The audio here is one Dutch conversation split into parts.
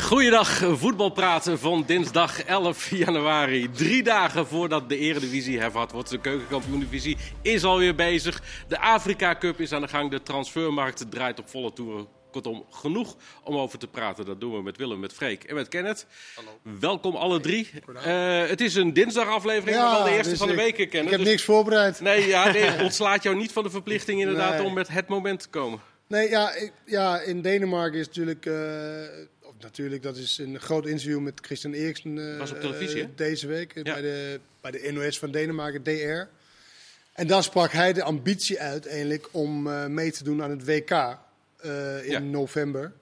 Goeiedag, voetbalpraten van dinsdag 11 januari. Drie dagen voordat de Eredivisie hervat wordt. De keukenkampioen-divisie is alweer bezig. De Afrika Cup is aan de gang. De transfermarkt draait op volle toeren. Kortom, genoeg om over te praten. Dat doen we met Willem, met Freek en met Kenneth. Hallo. Welkom alle drie. Eh, het is een dinsdagaflevering, maar wel de eerste dus van de week, Kenneth. Ik heb Dus- niks voorbereid. Nee, ja, nee, ontslaat jou niet van de verplichting inderdaad Nee. om met het moment te komen. Nee, ja, ik- ja, in Denemarken is natuurlijk, eh, natuurlijk, dat is een groot interview met Christian Eriksen eh, Was op televisie, eh, deze week eh, bij, de, bij de NOS van Denemarken, DR. En daar sprak hij de ambitie uit eigenlijk om mee te doen aan het WK in november.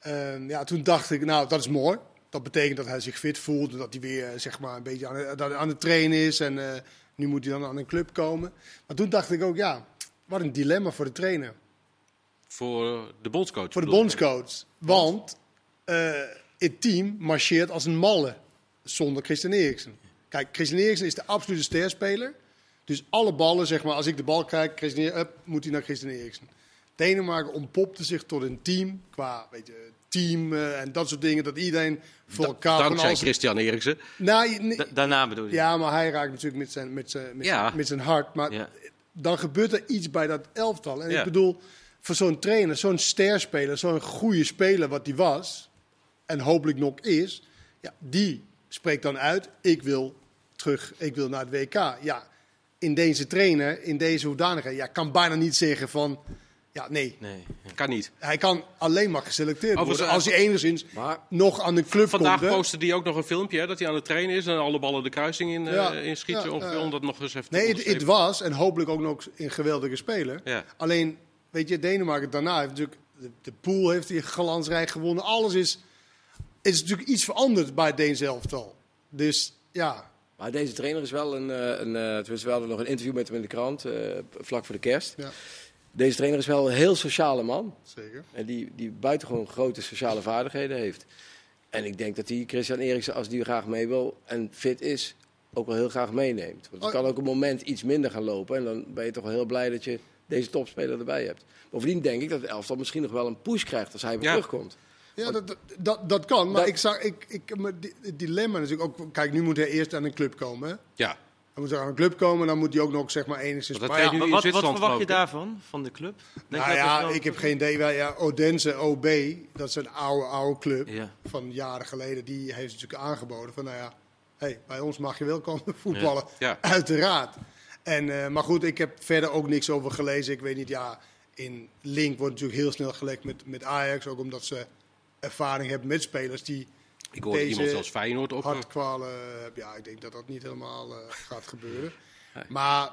Ehm, ja, toen dacht ik, nou, dat is mooi. Dat betekent dat hij zich fit voelt, dat hij weer zeg maar, een beetje aan, het- aan het trainen is. En nu moet hij dan aan een club komen. Maar toen dacht ik ook, ja, wat een dilemma voor de trainer. Voor de bondscoach. Voor de bondscoach. Want eh, het team marcheert als een malle zonder Christian Eriksen. Kijk, Christian Eriksen is de absolute sterspeler. Dus alle ballen, zeg maar, als ik de bal krijg, Christian, up, moet hij naar Christian Eriksen. Denemarken ontpopte zich tot een team, qua weet je, team eh, en dat soort dingen, dat iedereen voor elkaar... van Dankzij alles- Christian Eriksen. Nou, Da- daarna bedoel je? ja, maar hij raakt natuurlijk met zijn, met zijn, met Ja. zijn, met zijn hart. Maar Ja. dan gebeurt er iets bij dat elftal. En Ja. ik bedoel, voor zo'n trainer, zo'n sterspeler, zo'n goede speler wat hij was, en hopelijk nog is, ja, die spreekt dan uit, ik wil terug, ik wil naar het WK. Ja, in deze trainer, in deze hoedanigheid, ja, kan bijna niet zeggen van, ja, nee. Nee. Kan niet. Hij kan alleen maar geselecteerd Overigens, worden als hij enigszins Maar nog aan de club Vandaag komt. hè. postte hij ook nog een filmpje hè, dat hij aan het trainen is en alle ballen de kruising in, eh Ja, in schiet. ja, ongeveer, ja. om dat nog eens even te Nee, het, was en hopelijk ook nog een geweldige speler. Ja. Alleen, weet je, Denemarken daarna heeft natuurlijk de, de pool heeft hij glansrijk gewonnen. Alles is, is natuurlijk iets veranderd bij het Deens elftal. Dus ja, Maar deze trainer is wel een. eh, een eh, tenminste, we hadden nog een interview met hem in de krant, eh, vlak voor de kerst. ja Deze trainer is wel een heel sociale man. zeker. En die, die buitengewoon grote sociale vaardigheden heeft. En ik denk dat die Christian Eriksen, als die graag mee wil en fit is, ook wel heel graag meeneemt. Want het Oh. kan ook een moment iets minder gaan lopen. En dan ben je toch wel heel blij dat je deze topspeler erbij hebt. Bovendien denk ik dat het elftal misschien nog wel een push krijgt als hij weer Ja. terugkomt. Ja, dat, dat- dat, kan. Maar Dat- ik zag, ik, ik, het dilemma natuurlijk ook. Kijk, nu moet hij eerst aan een club komen. Hè? Ja, Hij moet aan een club komen, dan moet hij ook nog zeg maar enigszins. Dat ja, wat, wat verwacht je daarvan, van de club? Denk nou ja, wel- ik heb geen idee. Wij- Ja, Odense OB, dat is een oude, oude club. Ja. van jaren geleden, die heeft natuurlijk aangeboden van, nou ja, hey, bij ons mag je wel komen voetballen, Ja. uiteraard. En, eh, maar goed, ik heb verder ook niks over gelezen. Ik weet niet, ja, in Link wordt natuurlijk heel snel gelegd met, met Ajax, ook omdat ze ervaring hebben met spelers die ik hoorde Deze iemand zelfs Feyenoord op. hartkwalen hebben. Ja, ik denk dat dat niet helemaal eh, gaat gebeuren. Maar,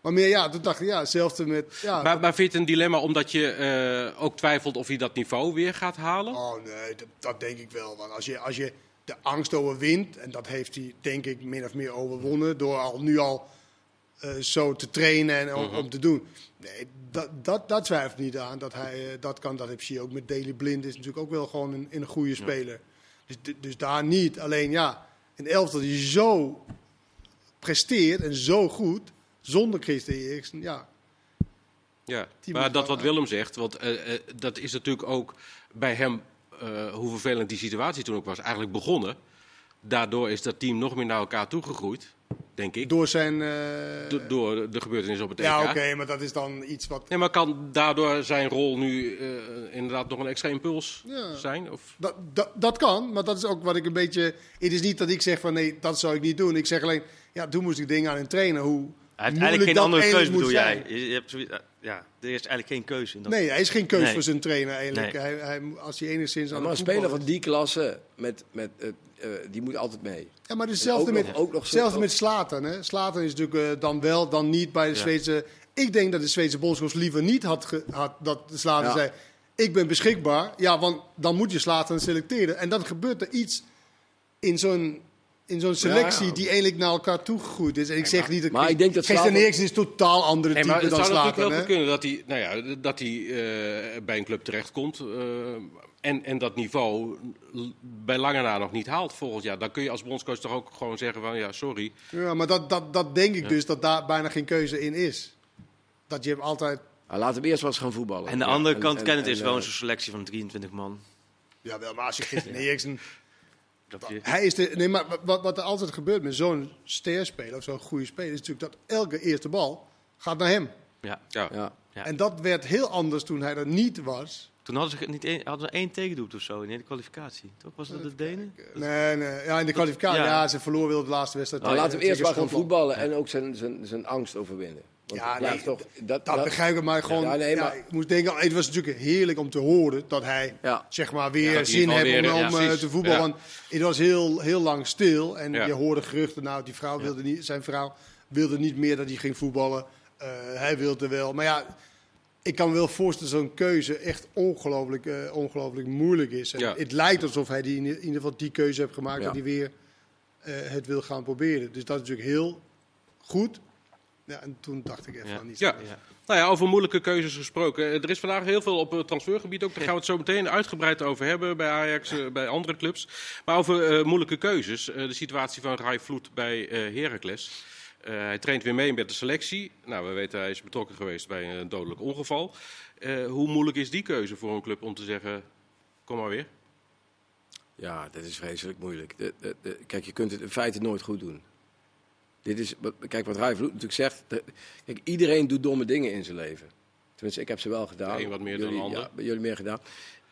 maar meer, ja, toen dacht ik, ja, hetzelfde met, ja, Maar, maar vind je het een dilemma omdat je eh, ook twijfelt of hij dat niveau weer gaat halen? Oh nee, dat, dat denk ik wel. Want als je, als je de angst overwint, en dat heeft hij denk ik min of meer overwonnen, door al nu al eh, zo te trainen en om, om te doen. Nee, dat, dat, dat twijfelt niet aan. Dat hij eh, dat kan, dat heb je ook met Daley Blind, is natuurlijk ook wel gewoon een, een goede speler. Dus, dus daar niet. Alleen ja, een elftal die zo presteert en zo goed, zonder Christen Eriksen, ja. Ja, maar dat wat Willem zegt, want eh, dat is natuurlijk ook bij hem, hoe vervelend die situatie toen ook was, eigenlijk begonnen. Daardoor is dat team nog meer naar elkaar toegegroeid, denk ik. Door zijn... eh, Do- door de gebeurtenissen op het EK. ja, oké, maar dat is dan iets wat... Nee, maar kan daardoor zijn rol nu eh, inderdaad nog een extra impuls Ja. zijn? Of? Dat, dat, dat kan, maar dat is ook wat ik een beetje. Het is niet dat ik zeg van nee, dat zou ik niet doen. Ik zeg alleen, ja, toen moest ik dingen aan een trainer. Hoe eigenlijk geen dat andere keuze, bedoel jij? Je, je hebt zoiets- ja, er is eigenlijk geen keuze in dat. Nee, hij is geen keus Nee. voor zijn trainer eigenlijk. Nee. Hij, hij, als hij enigszins aan maar een speler van die klasse, met, met, eh, eh, die moet altijd mee. Ja, maar hetzelfde met, nog- ook nog hetzelfde met Slaten. Hè. Slaten is natuurlijk eh, dan wel, dan niet bij de Ja. Zweedse. Ik denk dat de Zweedse bondscoach liever niet had, ge- had dat de Slaten Ja. zei. Ik ben beschikbaar. Ja, want dan moet je Slaten selecteren. En dan gebeurt er iets in zo'n. In zo'n selectie Ja. die eigenlijk naar elkaar toegegroeid is. En ik zeg niet dat. maar ik denk dat Slater- Eriksen is totaal andere Nee, type maar het dan zou natuurlijk wel kunnen dat hij, nou ja, dat hij eh, bij een club terechtkomt eh, en, en dat niveau bij lange na nog niet haalt volgend jaar. Dan kun je als bondscoach toch ook gewoon zeggen van ja, sorry. Ja, maar dat, dat, dat denk ik dus dat daar bijna geen keuze in is. Dat je hem altijd. Nou, laat hem eerst wel eens gaan voetballen. En de Ja, andere en- kant, en- Kenneth, en, is wel eh, een soort selectie van 23 man. Jawel, maar als je Christian Eriksen... Dat je- Hij is de, nee, maar wat, wat er altijd gebeurt met zo'n sterspeler of zo'n goede speler... is natuurlijk dat elke eerste bal gaat naar hem. ja. Ja. Ja. Ja. En dat werd heel anders toen hij er niet was. Toen hadden ze niet één, hadden ze één tegendoet of zo in de kwalificatie. Toch was dat de Denen? Nee, nee, ja, in de kwalificatie. Ja, Ja. ze verloren wel de laatste wedstrijd. Nou, laten we eerst maar gaan voetballen en ook zijn, zijn, zijn angst overwinnen. Want Ja, nee, toch, dat, Dat dat- begrijp ik, maar gewoon... Ja, nee, maar- ik moest denken, het was natuurlijk heerlijk om te horen dat hij Ja. zeg maar weer zin heeft om, ja, om, eh, te voetballen. Ja. Want het was heel, heel lang stil en Ja. je hoorde geruchten. Nou, die vrouw wilde niet, zijn vrouw wilde niet meer dat hij ging voetballen. Eh, hij wilde wel. Maar ja, ik kan me wel voorstellen dat zo'n keuze echt ongelooflijk, eh, ongelooflijk moeilijk is. En Ja. Het lijkt alsof hij die, in ieder geval die keuze heeft gemaakt Ja. dat hij weer eh, het wil gaan proberen. Dus dat is natuurlijk heel goed. Ja, en toen dacht ik even Ja. aan iets. Ja. Ja. Nou ja, over moeilijke keuzes gesproken. Eh, Er is vandaag heel veel op het transfergebied ook. Daar gaan we het zo meteen uitgebreid over hebben bij Ajax, bij andere clubs. Maar over eh, moeilijke keuzes. Eh, de situatie van Rai Vloed bij eh Heracles. Eh, hij traint weer mee met de selectie. Nou, we weten hij is betrokken geweest bij een dodelijk ongeval. Eh, hoe moeilijk is die keuze voor een club om te zeggen, kom maar weer? Ja, dat is vreselijk moeilijk. De- de- de- kijk, je kunt het in feite nooit goed doen. Dit is, kijk, wat Rai Vloed natuurlijk zegt. kijk, iedereen doet domme dingen in zijn leven. Tenminste, ik heb ze wel gedaan. Een wat meer dan de ander. Ja, jullie meer gedaan.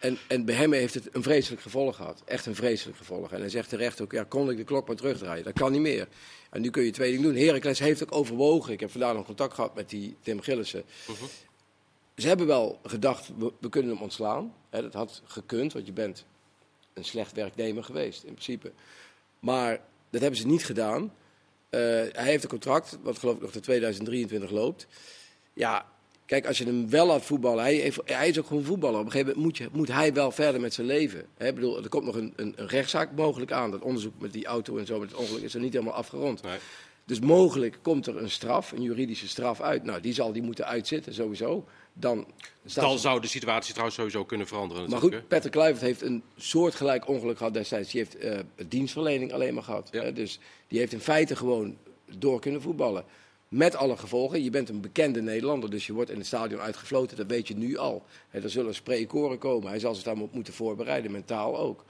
En, en bij hem heeft het een vreselijk gevolg gehad. Echt een vreselijk gevolg. En hij zegt terecht ook, ja, kon ik de klok maar terugdraaien? Dat kan niet meer. En nu kun je twee dingen doen. Heracles heeft ook overwogen. Ik heb vandaag nog contact gehad met die Tim Gillissen. Mhm. Ze hebben wel gedacht, we, we kunnen hem ontslaan. Dat had gekund, want je bent een slecht werknemer geweest, in principe. Maar dat hebben ze niet gedaan. Eh, hij heeft een contract, wat geloof ik nog tot 2023 loopt. Ja, kijk, als je hem wel laat voetballen, hij, heeft- hij is ook gewoon voetballer. Op een gegeven moment moet, je, moet hij wel verder met zijn leven. Hè, ik bedoel, er komt nog een, een, een rechtszaak mogelijk aan. Dat onderzoek met die auto en zo, met het ongeluk, is er niet helemaal afgerond. Nee. Dus mogelijk komt er een straf, een juridische straf uit. Nou, die zal die moeten uitzitten, sowieso. Dan, Dan zou de situatie trouwens sowieso kunnen veranderen. maar goed, Petter Kluivert heeft een soortgelijk ongeluk gehad destijds. Die heeft eh, dienstverlening alleen maar gehad. Ja. hè. dus die heeft in feite gewoon door kunnen voetballen. Met alle gevolgen. Je bent een bekende Nederlander, dus je wordt in het stadion uitgefloten. Dat weet je nu al. Hè, er zullen spreekkoren komen. Hij zal zich daar moeten voorbereiden, mentaal ook.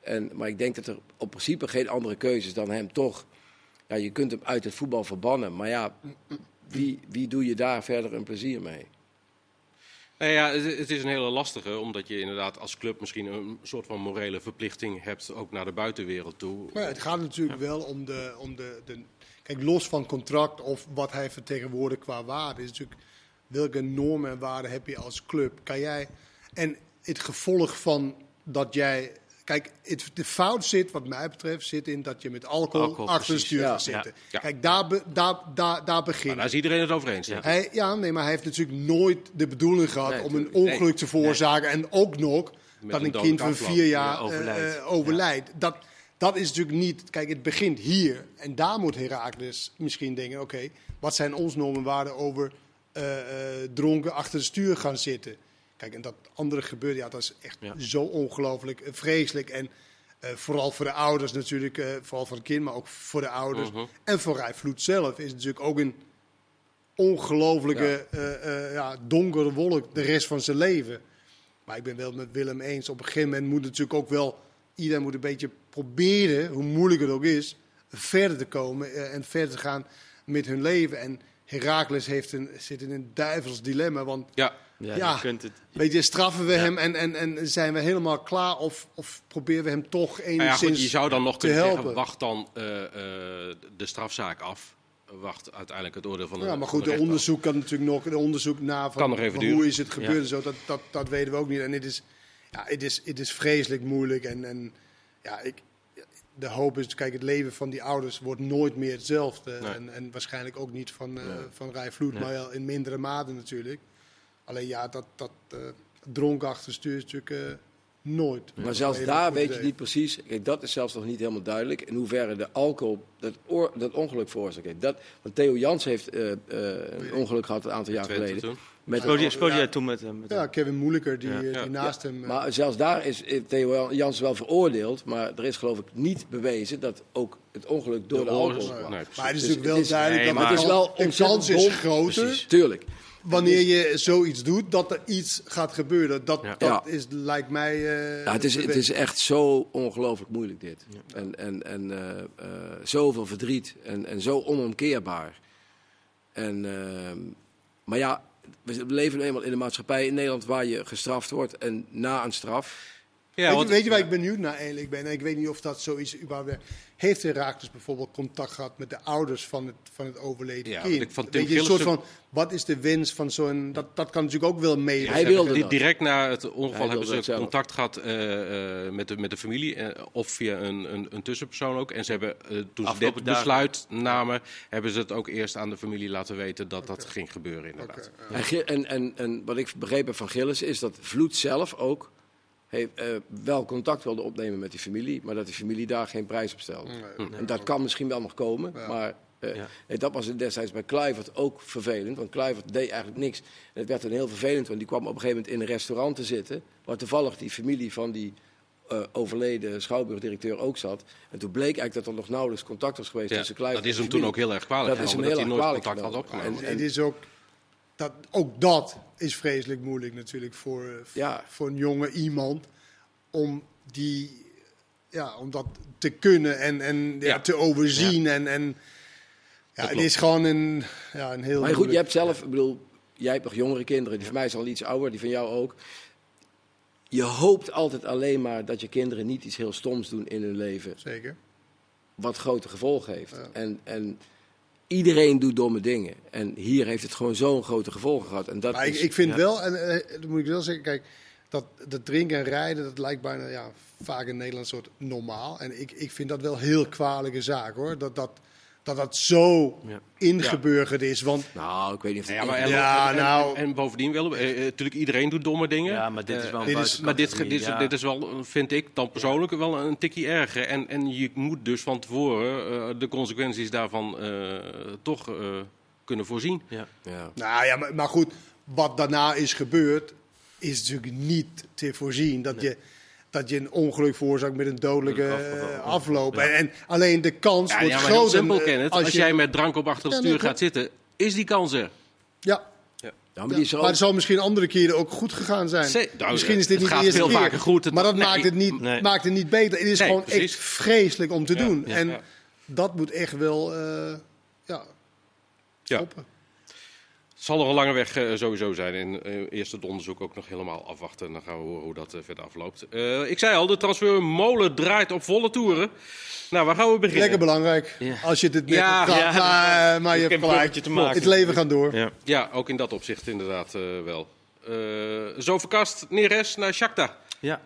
En, maar ik denk dat er op principe geen andere keuze is dan hem toch... Ja, je kunt hem uit het voetbal verbannen. Maar ja, wie, wie doe je daar verder een plezier mee? Nou ja, het is een hele lastige, omdat je inderdaad als club misschien een soort van morele verplichting hebt, ook naar de buitenwereld toe. Maar ja, het gaat natuurlijk wel om de, om de, de. Kijk, los van contract of wat hij vertegenwoordigt qua waarde, is natuurlijk welke normen en waarden heb je als club? Kan jij. En het gevolg van dat jij. Kijk, het, de fout zit, wat mij betreft, zit in dat je met alcohol, Alcohol, achter het precies. stuur Ja. gaat zitten. Ja. Kijk, daar, be- daar, daar, daar Maar begint daar is iedereen het over eens. ik. hij, ja, nee, maar hij heeft natuurlijk nooit de bedoeling gehad Nee, om een ongeluk te veroorzaken. En ook nog dat een een kind van vier jaar Ja, overlijdt. eh, eh, overlijdt. Dat, dat is natuurlijk niet... Kijk, het begint hier. En daar moet Herakles misschien denken... Oké, wat zijn ons normen en waarden over eh, eh, dronken achter het stuur gaan zitten? Kijk, en dat andere gebeurt, ja, dat is echt Ja. zo ongelooflijk eh, vreselijk. En vooral voor de ouders natuurlijk, vooral voor het kind, maar ook voor de ouders. Mhm. En voor Rijf Vloed zelf is het natuurlijk ook een ongelooflijke ja, donkere wolk de rest van zijn leven. Maar ik ben wel met Willem eens. Op een gegeven moment moet natuurlijk ook wel... Iedereen moet een beetje proberen, hoe moeilijk het ook is... verder te komen eh, en verder te gaan met hun leven. En Herakles heeft een, zit in een duivels dilemma. Want Ja, Ja, Ja. je kunt het. weet je, straffen we hem en, en, en zijn we helemaal klaar? Of, of proberen we hem toch nou ja, enigszins goed, je zou dan nog te kunnen helpen? zeggen, wacht dan eh, eh, de strafzaak af. Wacht uiteindelijk het oordeel van de Ja, maar goed, de onderzoek kan natuurlijk nog, de onderzoek naar van, Kan nog even van duren. hoe is het gebeurd Ja. en zo, dat, dat, dat weten we ook niet. En het is, ja, het is, het is vreselijk moeilijk. En, en ja, ik, de hoop is, kijk, het leven van die ouders wordt nooit meer hetzelfde. Nee. En, en waarschijnlijk ook niet van, eh van Rij Vloed, Nee. maar wel in mindere mate natuurlijk. Alleen ja, dat, dat eh dronken achter stuur is natuurlijk eh, nooit. Maar zelfs daar weet je niet precies. Kijk, dat is zelfs nog niet helemaal duidelijk. In hoeverre de alcohol dat, oor- dat ongeluk veroorzaakt heeft. Dat, want Theo Jans heeft eh, eh, een ongeluk gehad een aantal jaar geleden. toen. Met Speelde je- speelde Ja. jij toen met hem? Met Ja, hem? Kevin Moeilijker, die, Ja. Ja. die naast hem... eh, Maar zelfs daar is eh, Theo Jans wel veroordeeld. Maar er is geloof ik niet bewezen dat ook het ongeluk door de, De alcohol. Nee, maar het is Dus natuurlijk wel het is- duidelijk nee, dat maar de het is wel de kans is groter Precies, tuurlijk. wanneer je zoiets doet dat er iets gaat gebeuren. Dat, Ja. dat Ja. is, lijkt mij... eh, Ja, het, is, het is echt zo ongelooflijk moeilijk dit. En, en, en eh, zoveel verdriet en, en zo onomkeerbaar. En, ehm, maar ja, we leven nu eenmaal in een maatschappij in Nederland waar je gestraft wordt. En na een straf... Ja, weet, je, want- weet je waar ik benieuwd naar eigenlijk ben? En ik weet niet of dat zoiets überhaupt werkt. Heeft Herakles bijvoorbeeld contact gehad met de ouders van het, van het overleden Ja, kind? van Tim weet een Gillissen- soort van, wat is de wens van zo'n... Dat, dat kan natuurlijk ook wel mee. Hij wilde dat. Direct na het ongeval hebben ze contact gehad eh, eh, met, de, met de familie. eh, of via een, een, een tussenpersoon ook. En ze hebben, toen ze dit dagen. besluit namen, hebben ze het ook eerst aan de familie laten weten dat dat ging gebeuren inderdaad. En, en, en, en wat ik begrepen heb van Gillis is dat Vloed zelf ook heeft, eh, wel contact wilde opnemen met die familie, maar dat die familie daar geen prijs op stelde. En dat kan misschien wel nog komen, maar eh, Ja. eh, dat was destijds bij Kluivert ook vervelend, want Kluivert deed eigenlijk niks. En het werd dan heel vervelend, want die kwam op een gegeven moment in een restaurant te zitten, waar toevallig die familie van die eh, overleden schouwburgdirecteur ook zat. En toen bleek eigenlijk dat er nog nauwelijks contact was geweest Ja, tussen Kluivert dat is en hem toen ook heel erg kwalijk Dat is hem genomen dat heel hij erg nooit kwalijk contact had genomen. opgenomen. Het is ook, dat, ook dat is vreselijk moeilijk natuurlijk voor, eh, Ja. voor een jonge iemand. Om, die, ja, om dat te kunnen en, en ja, Ja. te overzien. En, en, ja, het is gewoon een, ja, een heel Maar goed, je hebt zelf, ik bedoel, jij hebt nog jongere kinderen. Die van mij zijn al iets ouder, die van jou ook. Je hoopt altijd alleen maar dat je kinderen niet iets heel stoms doen in hun leven. Zeker. Wat grote gevolgen heeft. En, en iedereen doet domme dingen. En hier heeft het gewoon zo'n grote gevolgen gehad. En dat Maar ik, is, ik vind ja. wel, en eh, dat moet ik wel zeggen, kijk, dat, dat drinken en rijden, dat lijkt bijna ja, vaak in Nederland een soort normaal. En ik, ik vind dat wel heel kwalijke zaak hoor. Dat dat, dat, dat zo Ja. ingeburgerd is. Want Nou, ik weet niet of Ja, het maar en, Ja, en- en- nou- en, bovendien, Willem, eh, eh, natuurlijk iedereen doet domme dingen. Ja, maar dit is Eh, wel een dit is- buitenkant Maar dit, dit, is, ja. dit is wel, vind ik dan persoonlijk, wel een tikje erger. En, en je moet dus van tevoren eh, de consequenties daarvan eh, toch eh, kunnen voorzien. Ja. Ja. Nou ja, maar, maar goed, wat daarna is gebeurd, is natuurlijk niet te voorzien. Dat, je, dat je een ongeluk veroorzaakt met een dodelijke een afloop. En, en alleen de kans Ja, wordt ja, groter. simpel, eh, Kenneth. Als, je- jij met drank op achter het stuur nee, gaat zitten, is die kans er. Ja, Ja, maar maar het zal misschien andere keren ook goed gegaan zijn. Zee- nou, misschien is dit niet de eerste veel keer. vaker goed. Het- maar dat nee. maakt, het niet, Nee. maakt het niet beter. Het is Nee, gewoon precies. echt vreselijk om te Ja, doen. ja, en ja. dat moet echt wel eh, ja, Ja. stoppen. Het zal nog een lange weg eh, sowieso zijn. En eh, eerst het onderzoek ook nog helemaal afwachten. En dan gaan we horen hoe dat eh, verder afloopt. Eh, ik zei al, de transfermolen draait op volle toeren. Nou, waar gaan we beginnen? Lekker belangrijk. Ja. Als je het net Ja, ja, maar, maar je hebt gelijk. bruggetje te maken. Het leven gaat door. Ja. Ja, ook in dat opzicht inderdaad eh, wel. Eh zo verkast Neres naar Shakhtar. ja,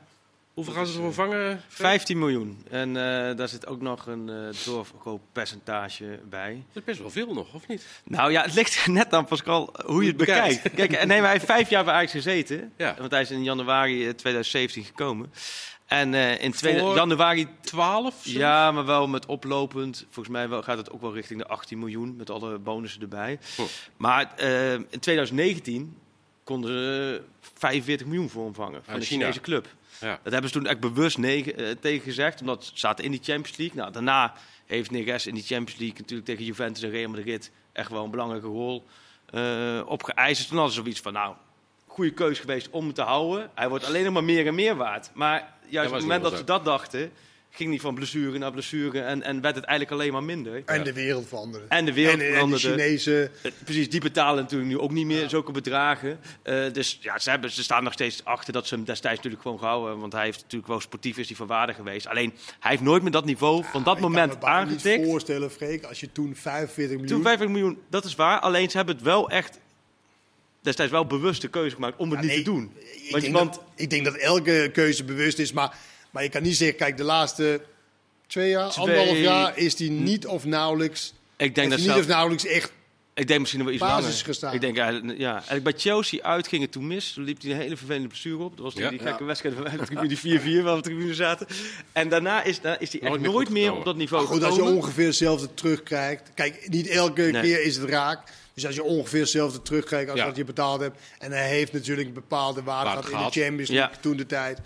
Hoeveel gaan ze ervoor vangen? 15 miljoen. En eh, daar zit ook nog een eh doorverkooppercentage bij. Dat is best wel veel nog, of niet? Nou ja, het ligt net aan, Pascal, hoe je het bekijkt. Kijk, en nee, maar hij heeft vijf jaar bij Ajax gezeten. Ja. Want hij is in januari eh, 2017 gekomen. En eh, in tweede- januari 12? Ja, maar wel met oplopend. Volgens mij wel, gaat het ook wel richting de 18 miljoen met alle bonussen erbij. Hm. Maar eh, in 2019 konden ze 45 miljoen voor ontvangen van de China. Chinese club. Ja. Dat hebben ze toen echt bewust negen, eh, tegen gezegd, omdat ze zaten in die Champions League. Nou, daarna heeft Neres in die Champions League natuurlijk tegen Juventus en Real Madrid echt wel een belangrijke rol eh opgeëist. Toen hadden ze zoiets van, nou, goede keus geweest om hem te houden. Hij wordt alleen nog maar meer en meer waard. Maar juist op het moment dat ze dat dachten, ging hij van blessure naar blessure en, en werd het eigenlijk alleen maar minder. En de wereld veranderde. En de wereld en, en de. Chinese... Eh, Precies, die betalen natuurlijk nu ook niet meer zulke bedragen. Eh, dus ja, ze, hebben, ze staan nog steeds achter dat ze hem destijds natuurlijk gewoon gehouden hebben. Want hij heeft natuurlijk wel sportief is die van waarde geweest. Alleen, hij heeft nooit meer dat niveau van dat Ik kan moment me bijna niet aangetikt. voorstellen, Freek, als je toen 45 miljoen... Toen 50 miljoen, dat is waar. Alleen, ze hebben het wel echt destijds wel bewust de keuze gemaakt om het Ja, niet nee, te doen. Ik Want, denk, want dat, ik denk dat elke keuze bewust is, maar, maar je kan niet zeggen, kijk, de laatste twee jaar, Twee- anderhalf jaar, is die niet of nauwelijks, ik denk dat hij niet of nauwelijks echt ik denk misschien nog wel iets basis langer. gestaan. Ik denk eigenlijk, ja. Eigenlijk bij Chelsea uit ging het toen mis. Toen liep hij een hele vervelende blessure op. Dat was Ja. die gekke Ja. wedstrijd tribune die 4-4 waar we op de tribune zaten. En daarna is, daarna is hij echt Nooit meer op dat niveau Maar goed, als je ongeveer hetzelfde terugkrijgt. Kijk, niet elke Nee. keer is het raak. Dus als je ongeveer hetzelfde terugkijkt als Ja. wat je betaald hebt. En hij heeft natuurlijk een bepaalde waarde gehad in de Champions League Ja. toen de tijd.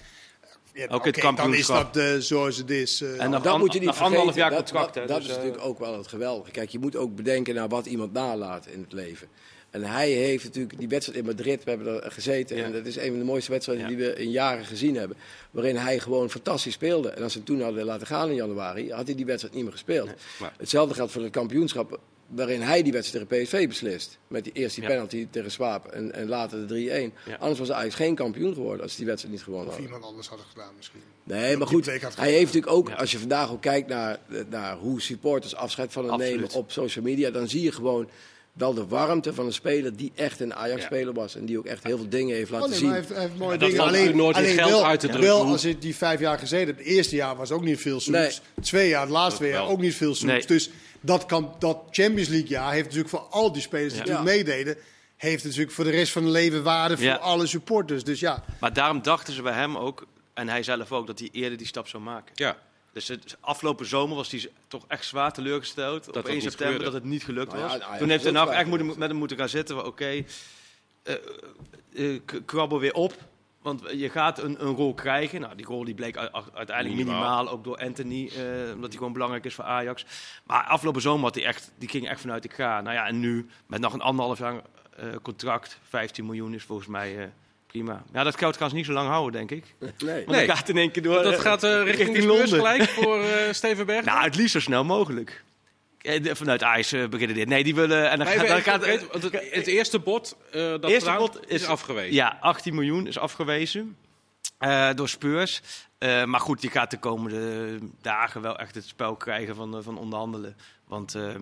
Ja, Ook het oké, dan is kampioenschap. dat eh, zoals het is. eh. En dat an- moet je niet vergeten. anderhalf jaar dat, contract, dat, hè, dat dus, is eh, natuurlijk ook wel het geweldige. Kijk, je moet ook bedenken naar wat iemand nalaat in het leven. En hij heeft natuurlijk die wedstrijd in Madrid, we hebben er gezeten. Ja. En dat is een van de mooiste wedstrijden Ja. die we in jaren gezien hebben. Waarin hij gewoon fantastisch speelde. En als ze hem toen hadden laten gaan in januari, had hij die wedstrijd niet meer gespeeld. maar- Hetzelfde geldt voor het kampioenschap. Waarin hij die wedstrijd tegen PSV beslist. Met die eerste Ja. penalty tegen Swaap en, en later de 3-1. Ja. Anders was hij eigenlijk geen kampioen geworden als hij die wedstrijd niet gewonnen Of had. iemand anders had het gedaan misschien. Nee, maar goed, hij heeft natuurlijk ook, Ja. als je vandaag ook kijkt naar, naar hoe supporters afscheid van hem nemen op social media, dan zie je gewoon wel de warmte van een speler die echt een Ajax-speler was. En die ook echt heel veel dingen heeft laten Oh, nee, zien. maar hij heeft, hij heeft mooie En dat dingen. valt Alleen, nooit alleen geld wel, uit te drukken. wel als je die vijf jaar gezeten hebt. Het eerste jaar was ook niet veel soeps. Nee. Twee jaar, het laatste twee jaar ook niet veel soeps. Nee. Dus dat, kan, dat Champions League jaar heeft natuurlijk voor al die spelers die Ja. toen Ja. meededen... heeft natuurlijk voor de rest van hun leven waarde voor Ja. alle supporters. Dus ja, Maar daarom dachten ze bij hem ook, en hij zelf ook, dat hij eerder die stap zou maken. Ja, Dus het, afgelopen zomer was hij toch echt zwaar teleurgesteld. Dat op het 1 niet september gebeurde. dat het niet gelukt Nou ja, was. Toen heeft hij nou echt moeten, met hem moeten gaan zitten. Oké, eh, eh, k- krabbel weer op. Want je gaat een, een rol krijgen. Nou, die rol die bleek uiteindelijk Minimaal. minimaal, ook door Anthony. eh, omdat hij gewoon belangrijk is voor Ajax. Maar afgelopen zomer had hij echt, die ging echt vanuit ik ga. Nou ja, en nu met nog een anderhalf jaar eh, contract. 15 miljoen is volgens mij eh, prima. Ja, dat geld gaan ze niet zo lang houden, denk ik. Nee. Want Nee. dat gaat in één keer door. dat gaat eh, richting, de Londen. Gelijk voor eh Steven Berg. Nou, het liefst zo snel mogelijk. Eh, Vanuit IJs eh, beginnen dit. Nee, die willen... En dan Nee, gaat, dan gaat, concreet, want het, het eerste bod eh, dat Eerste gedaan bod is is- afgewezen. Ja, 18 miljoen is afgewezen eh, door Spurs. Eh, maar goed, die gaat de komende dagen wel echt het spel krijgen van, eh, van onderhandelen. Want eh,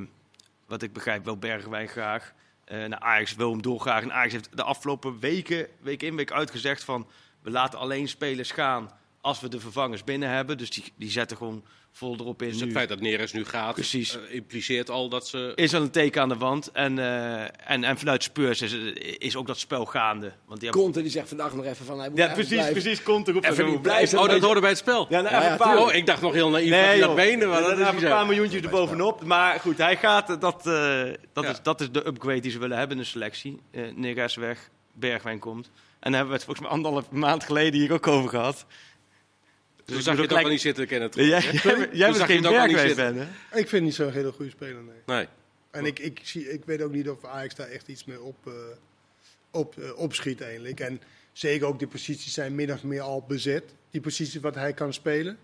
wat ik begrijp, wil Bergwijn graag. Eh naar Ajax wil hem doorgraag. En Ajax heeft de afgelopen weken, week in, week uit gezegd van... we laten alleen spelers gaan als we de vervangers binnen hebben. Dus die, die zetten gewoon vol erop in Dus nu. het feit dat Neres nu gaat, Precies. eh, impliceert al dat ze... is al een teken aan de wand. En, eh, en, en vanuit Spurs is, is ook dat spel gaande. Want die hebben... Conte die zegt vandaag nog even van hij moet Ja, precies, blijven. precies. Komt erop. Even niet blijven. Oh, dat hoorde bij het spel. Ja, nou, Ja, paar. Oh, ik dacht nog heel naïef dat nee, hij dat joh. benen, maar Ja, dat een paar miljoentjes erbovenop. Maar goed, hij gaat. Dat, eh, dat, Ja. is, dat is de upgrade die ze willen hebben in de selectie. Eh Neres weg, Bergwijn komt. En daar hebben we het volgens mij anderhalf maand geleden hier ook over gehad. Toen Dus zag je het het ook al lijkt- niet zitten, Kenneth. Jij, jij, jij bent geen Bergwijn fan, hè? ik vind niet zo'n hele goede speler, nee. Nee. En ik, ik, zie, ik weet ook niet of Ajax daar echt iets mee op, eh, op, eh, opschiet eigenlijk. En zeker ook die posities zijn min of meer al bezet. Die posities wat hij kan spelen.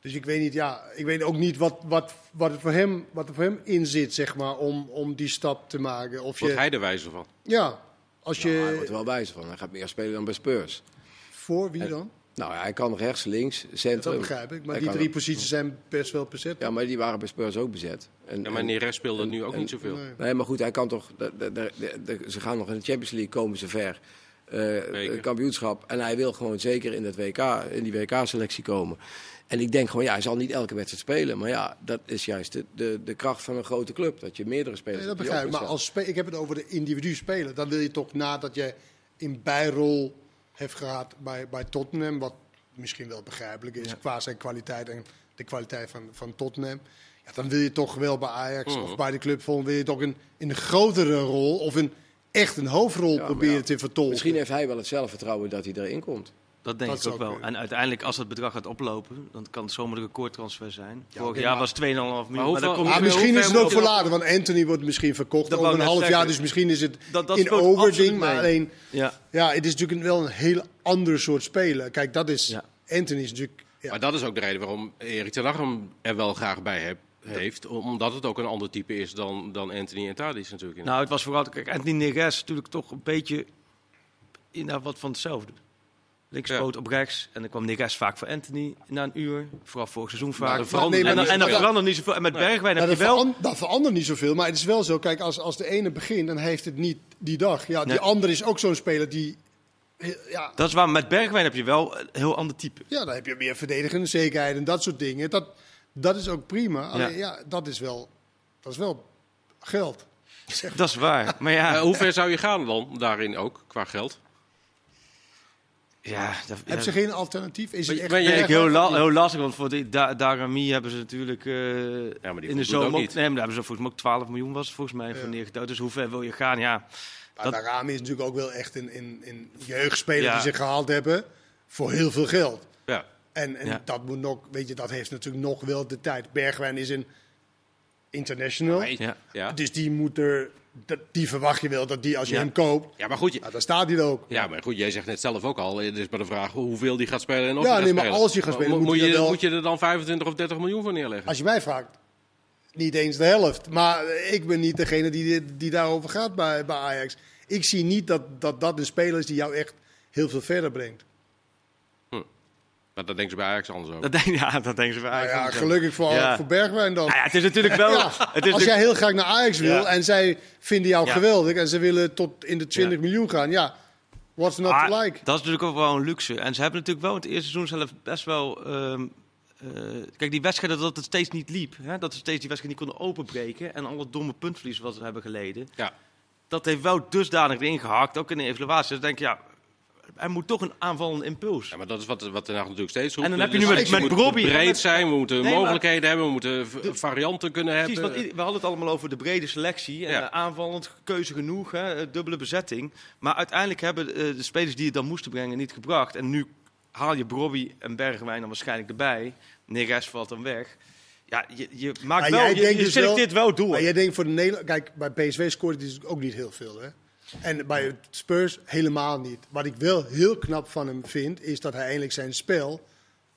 Dus ik weet niet, ja, ik weet ook niet wat, wat, wat, er, voor hem, wat er voor hem in zit, zeg maar, om, om die stap te maken. Of Wordt je, hij de wijze van? ja, als je, hij wordt er wel wijzer van. Hij gaat meer spelen dan bij Spurs. voor wie dan? Nou, hij kan rechts, links, Dat centrum. begrijp ik. Maar Hij die drie posities zijn best wel bezet. Ja, maar die waren bij Spurs ook bezet. En, Ja, maar en- Neres speelde en- nu ook en- niet zoveel. Nee. Nee, maar goed, hij kan toch. de- de- de- de- de- ze gaan nog in de Champions League, komen ze ver. Eh, kampioenschap. En hij wil gewoon zeker in, dat WK, in die WK-selectie komen. En ik denk gewoon, ja, hij zal niet elke wedstrijd spelen. Maar ja, dat is juist de, de, de kracht van een grote club. Dat je meerdere spelers Nee, dat begrijp ik. Maar als spe- ik heb het over de individu speler. Dan wil je toch nadat je in bijrol heeft gehad bij, bij Tottenham. Wat misschien wel begrijpelijk is qua zijn kwaliteit en de kwaliteit van, van Tottenham. Ja, dan wil je toch wel bij Ajax Mhm. of bij de club volgen. Wil je toch een, in een grotere rol of een, echt een hoofdrol proberen ja, te vertolken. Misschien heeft hij wel het zelfvertrouwen dat hij erin komt. Dat denk Dat ik ook wel. kunnen. En uiteindelijk, als het bedrag gaat oplopen, dan kan het zomaar een recordtransfer zijn. Vorig oké, jaar maar- was 2,5 miljoen. hoeveel- dan kom je Ah, misschien is het ook later, want Anthony wordt misschien verkocht Dat over een half jaar. Dus misschien is het Dat- dat in overding. Maar alleen, Ja. ja, het is natuurlijk wel een heel ander soort speler. Kijk, dat is, Ja. Anthony is natuurlijk... Ja. Maar dat is ook de reden waarom Erik ten Hag hem er wel graag bij heeft. Omdat het ook een ander type is dan, dan Anthony en Tadic natuurlijk. Nou, het was vooral... Kijk, Anthony Neres natuurlijk toch een beetje... Nou, wat van hetzelfde. Linkspoot op rechts. En dan kwam Neres vaak voor Anthony na een uur. Vooral vorig seizoen vaak. dat verandert nee, en, dan- dat verandert niet zoveel. En met Bergwijn Ja, heb je wel... veran- dat verandert niet zoveel, maar het is wel zo. Kijk, als, als de ene begint, dan heeft het niet die dag. Ja, die andere is ook zo'n speler die... Ja, Dat is waar. Met Bergwijn heb je wel een heel ander type. ja, dan heb je meer verdedigende zekerheid en dat soort dingen. Dat, dat is ook prima. Alleen, ja. dat, is wel, dat is wel geld. Dat is waar. Maar ja... Hoe ver zou je gaan dan daarin ook, qua geld? Ja, dat, Hebben ze ja, geen alternatief? Is het echt heel, la- heel lastig, want voor die Da- Darami hebben ze natuurlijk eh, maar die in de zomer... ook- niet. Nee, maar daar hebben ze volgens mij ook 12 miljoen was volgens mij Ja. voor neergetouwd. Dus hoe ver wil je gaan? Ja, Maar Dat- Darami is natuurlijk ook wel echt een, een, een jeugdspeler Ja. die ze gehaald hebben voor heel veel geld. Ja. En, en Ja. dat moet nog, weet je, dat heeft natuurlijk nog wel de tijd. Bergwijn is een international. Ja. Ja. Dus die moet er, dat, die verwacht je wel dat die als je Ja. hem koopt, ja, maar goed, je- nou, dan staat hij er ook. Ja, maar goed, jij zegt net zelf ook al. Het is maar de vraag hoeveel die gaat spelen en of Ja, hij nee, maar spelen. als hij gaat spelen, Mo- moet je, er wel- moet je er dan 25 of 30 miljoen voor neerleggen? Als je mij vraagt, niet eens de helft. Maar eh, ik ben niet degene die, die daarover gaat bij, bij Ajax. Ik zie niet dat, dat dat een speler is die jou echt heel veel verder brengt. Maar dat denken ze bij Ajax anders over. Dat, denk, ja, dat denken ze bij Nou Ajax ja, gelukkig voor, Ja. voor Bergwijn dan. Nou ja, het is natuurlijk wel... Ja, het is als natuurlijk- jij heel graag naar Ajax wil Ja. en zij vinden jou Ja. geweldig en ze willen tot in de 20 Ja. miljoen gaan, ja, what's not Maar to like? Dat is natuurlijk ook wel een luxe. En ze hebben natuurlijk wel in het eerste seizoen zelf best wel... ehm, eh, kijk, die wedstrijden dat het steeds niet liep. Hè? Dat ze steeds die wedstrijd niet konden openbreken. En alle domme puntverlies wat ze hebben geleden. Ja. Dat heeft wel dusdanig erin gehakt. Ook in de evaluatie. Dus denk je, ja, er moet toch een aanvallende impuls. Ja, maar dat is wat, wat Den Haag natuurlijk steeds roept. En dan heb je Dus nu met- het met moet Brobbey- breed zijn, we moeten Nee, maar- mogelijkheden hebben, we moeten varianten kunnen Precies, hebben. want we hadden het allemaal over de brede selectie. En Ja. eh, aanvallend keuze genoeg, hè, eh, dubbele bezetting. Maar uiteindelijk hebben eh, de spelers die het dan moesten brengen niet gebracht. En nu haal je Brobby en Bergwijn dan waarschijnlijk erbij. Neres valt dan weg. Ja, je, je maakt Maar wel, jij je, je dus selecteert wel door. Maar jij denkt voor de Nederland... Kijk, bij PSV scoort hij dus ook niet heel veel, hè? En bij Spurs helemaal niet. Wat ik wel heel knap van hem vind, is dat hij eigenlijk zijn spel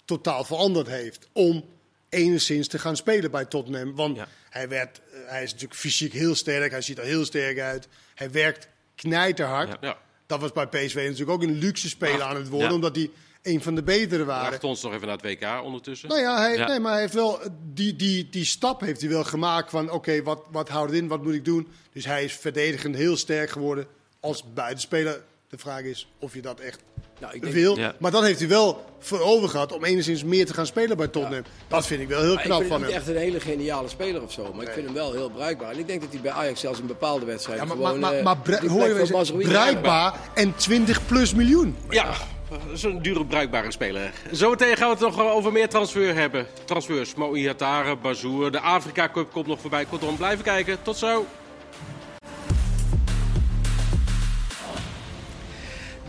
totaal veranderd heeft. Om enigszins te gaan spelen bij Tottenham. Want Ja. hij, werd, eh, hij is natuurlijk fysiek heel sterk, hij ziet er heel sterk uit. Hij werkt knijterhard. Ja. Ja. Dat was bij PSV natuurlijk ook een luxe speler aan het worden, omdat hij een van de betere waren. Wacht ons nog even naar het WK ondertussen. Nou ja, hij, Ja. Nee, maar hij heeft wel die, die, die stap heeft hij wel gemaakt van oké, wat, wat houdt het in, wat moet ik doen? Dus hij is verdedigend heel sterk geworden als buitenspeler. De vraag is of je dat echt Nou, ik denk, wil. Ja. Maar dan heeft hij wel voor over gehad om enigszins meer te gaan spelen bij Tottenham. Dat vind ik wel heel maar ik knap vind van hem hem. niet echt een hele geniale speler of zo. Maar ik vind hem wel heel bruikbaar. En ik denk dat hij bij Ajax zelfs een bepaalde wedstrijd Ja, maar, gewoon... maar, maar, eh, maar hoor je eens, bruikbaar en 20 plus miljoen. Ja, dat is een dure bruikbare speler. Zometeen gaan we het nog over meer transfer hebben. Transfers, Mo'i Hatare, Bazoer, de Afrika Cup komt nog voorbij. Kortom, blijven kijken. Tot zo.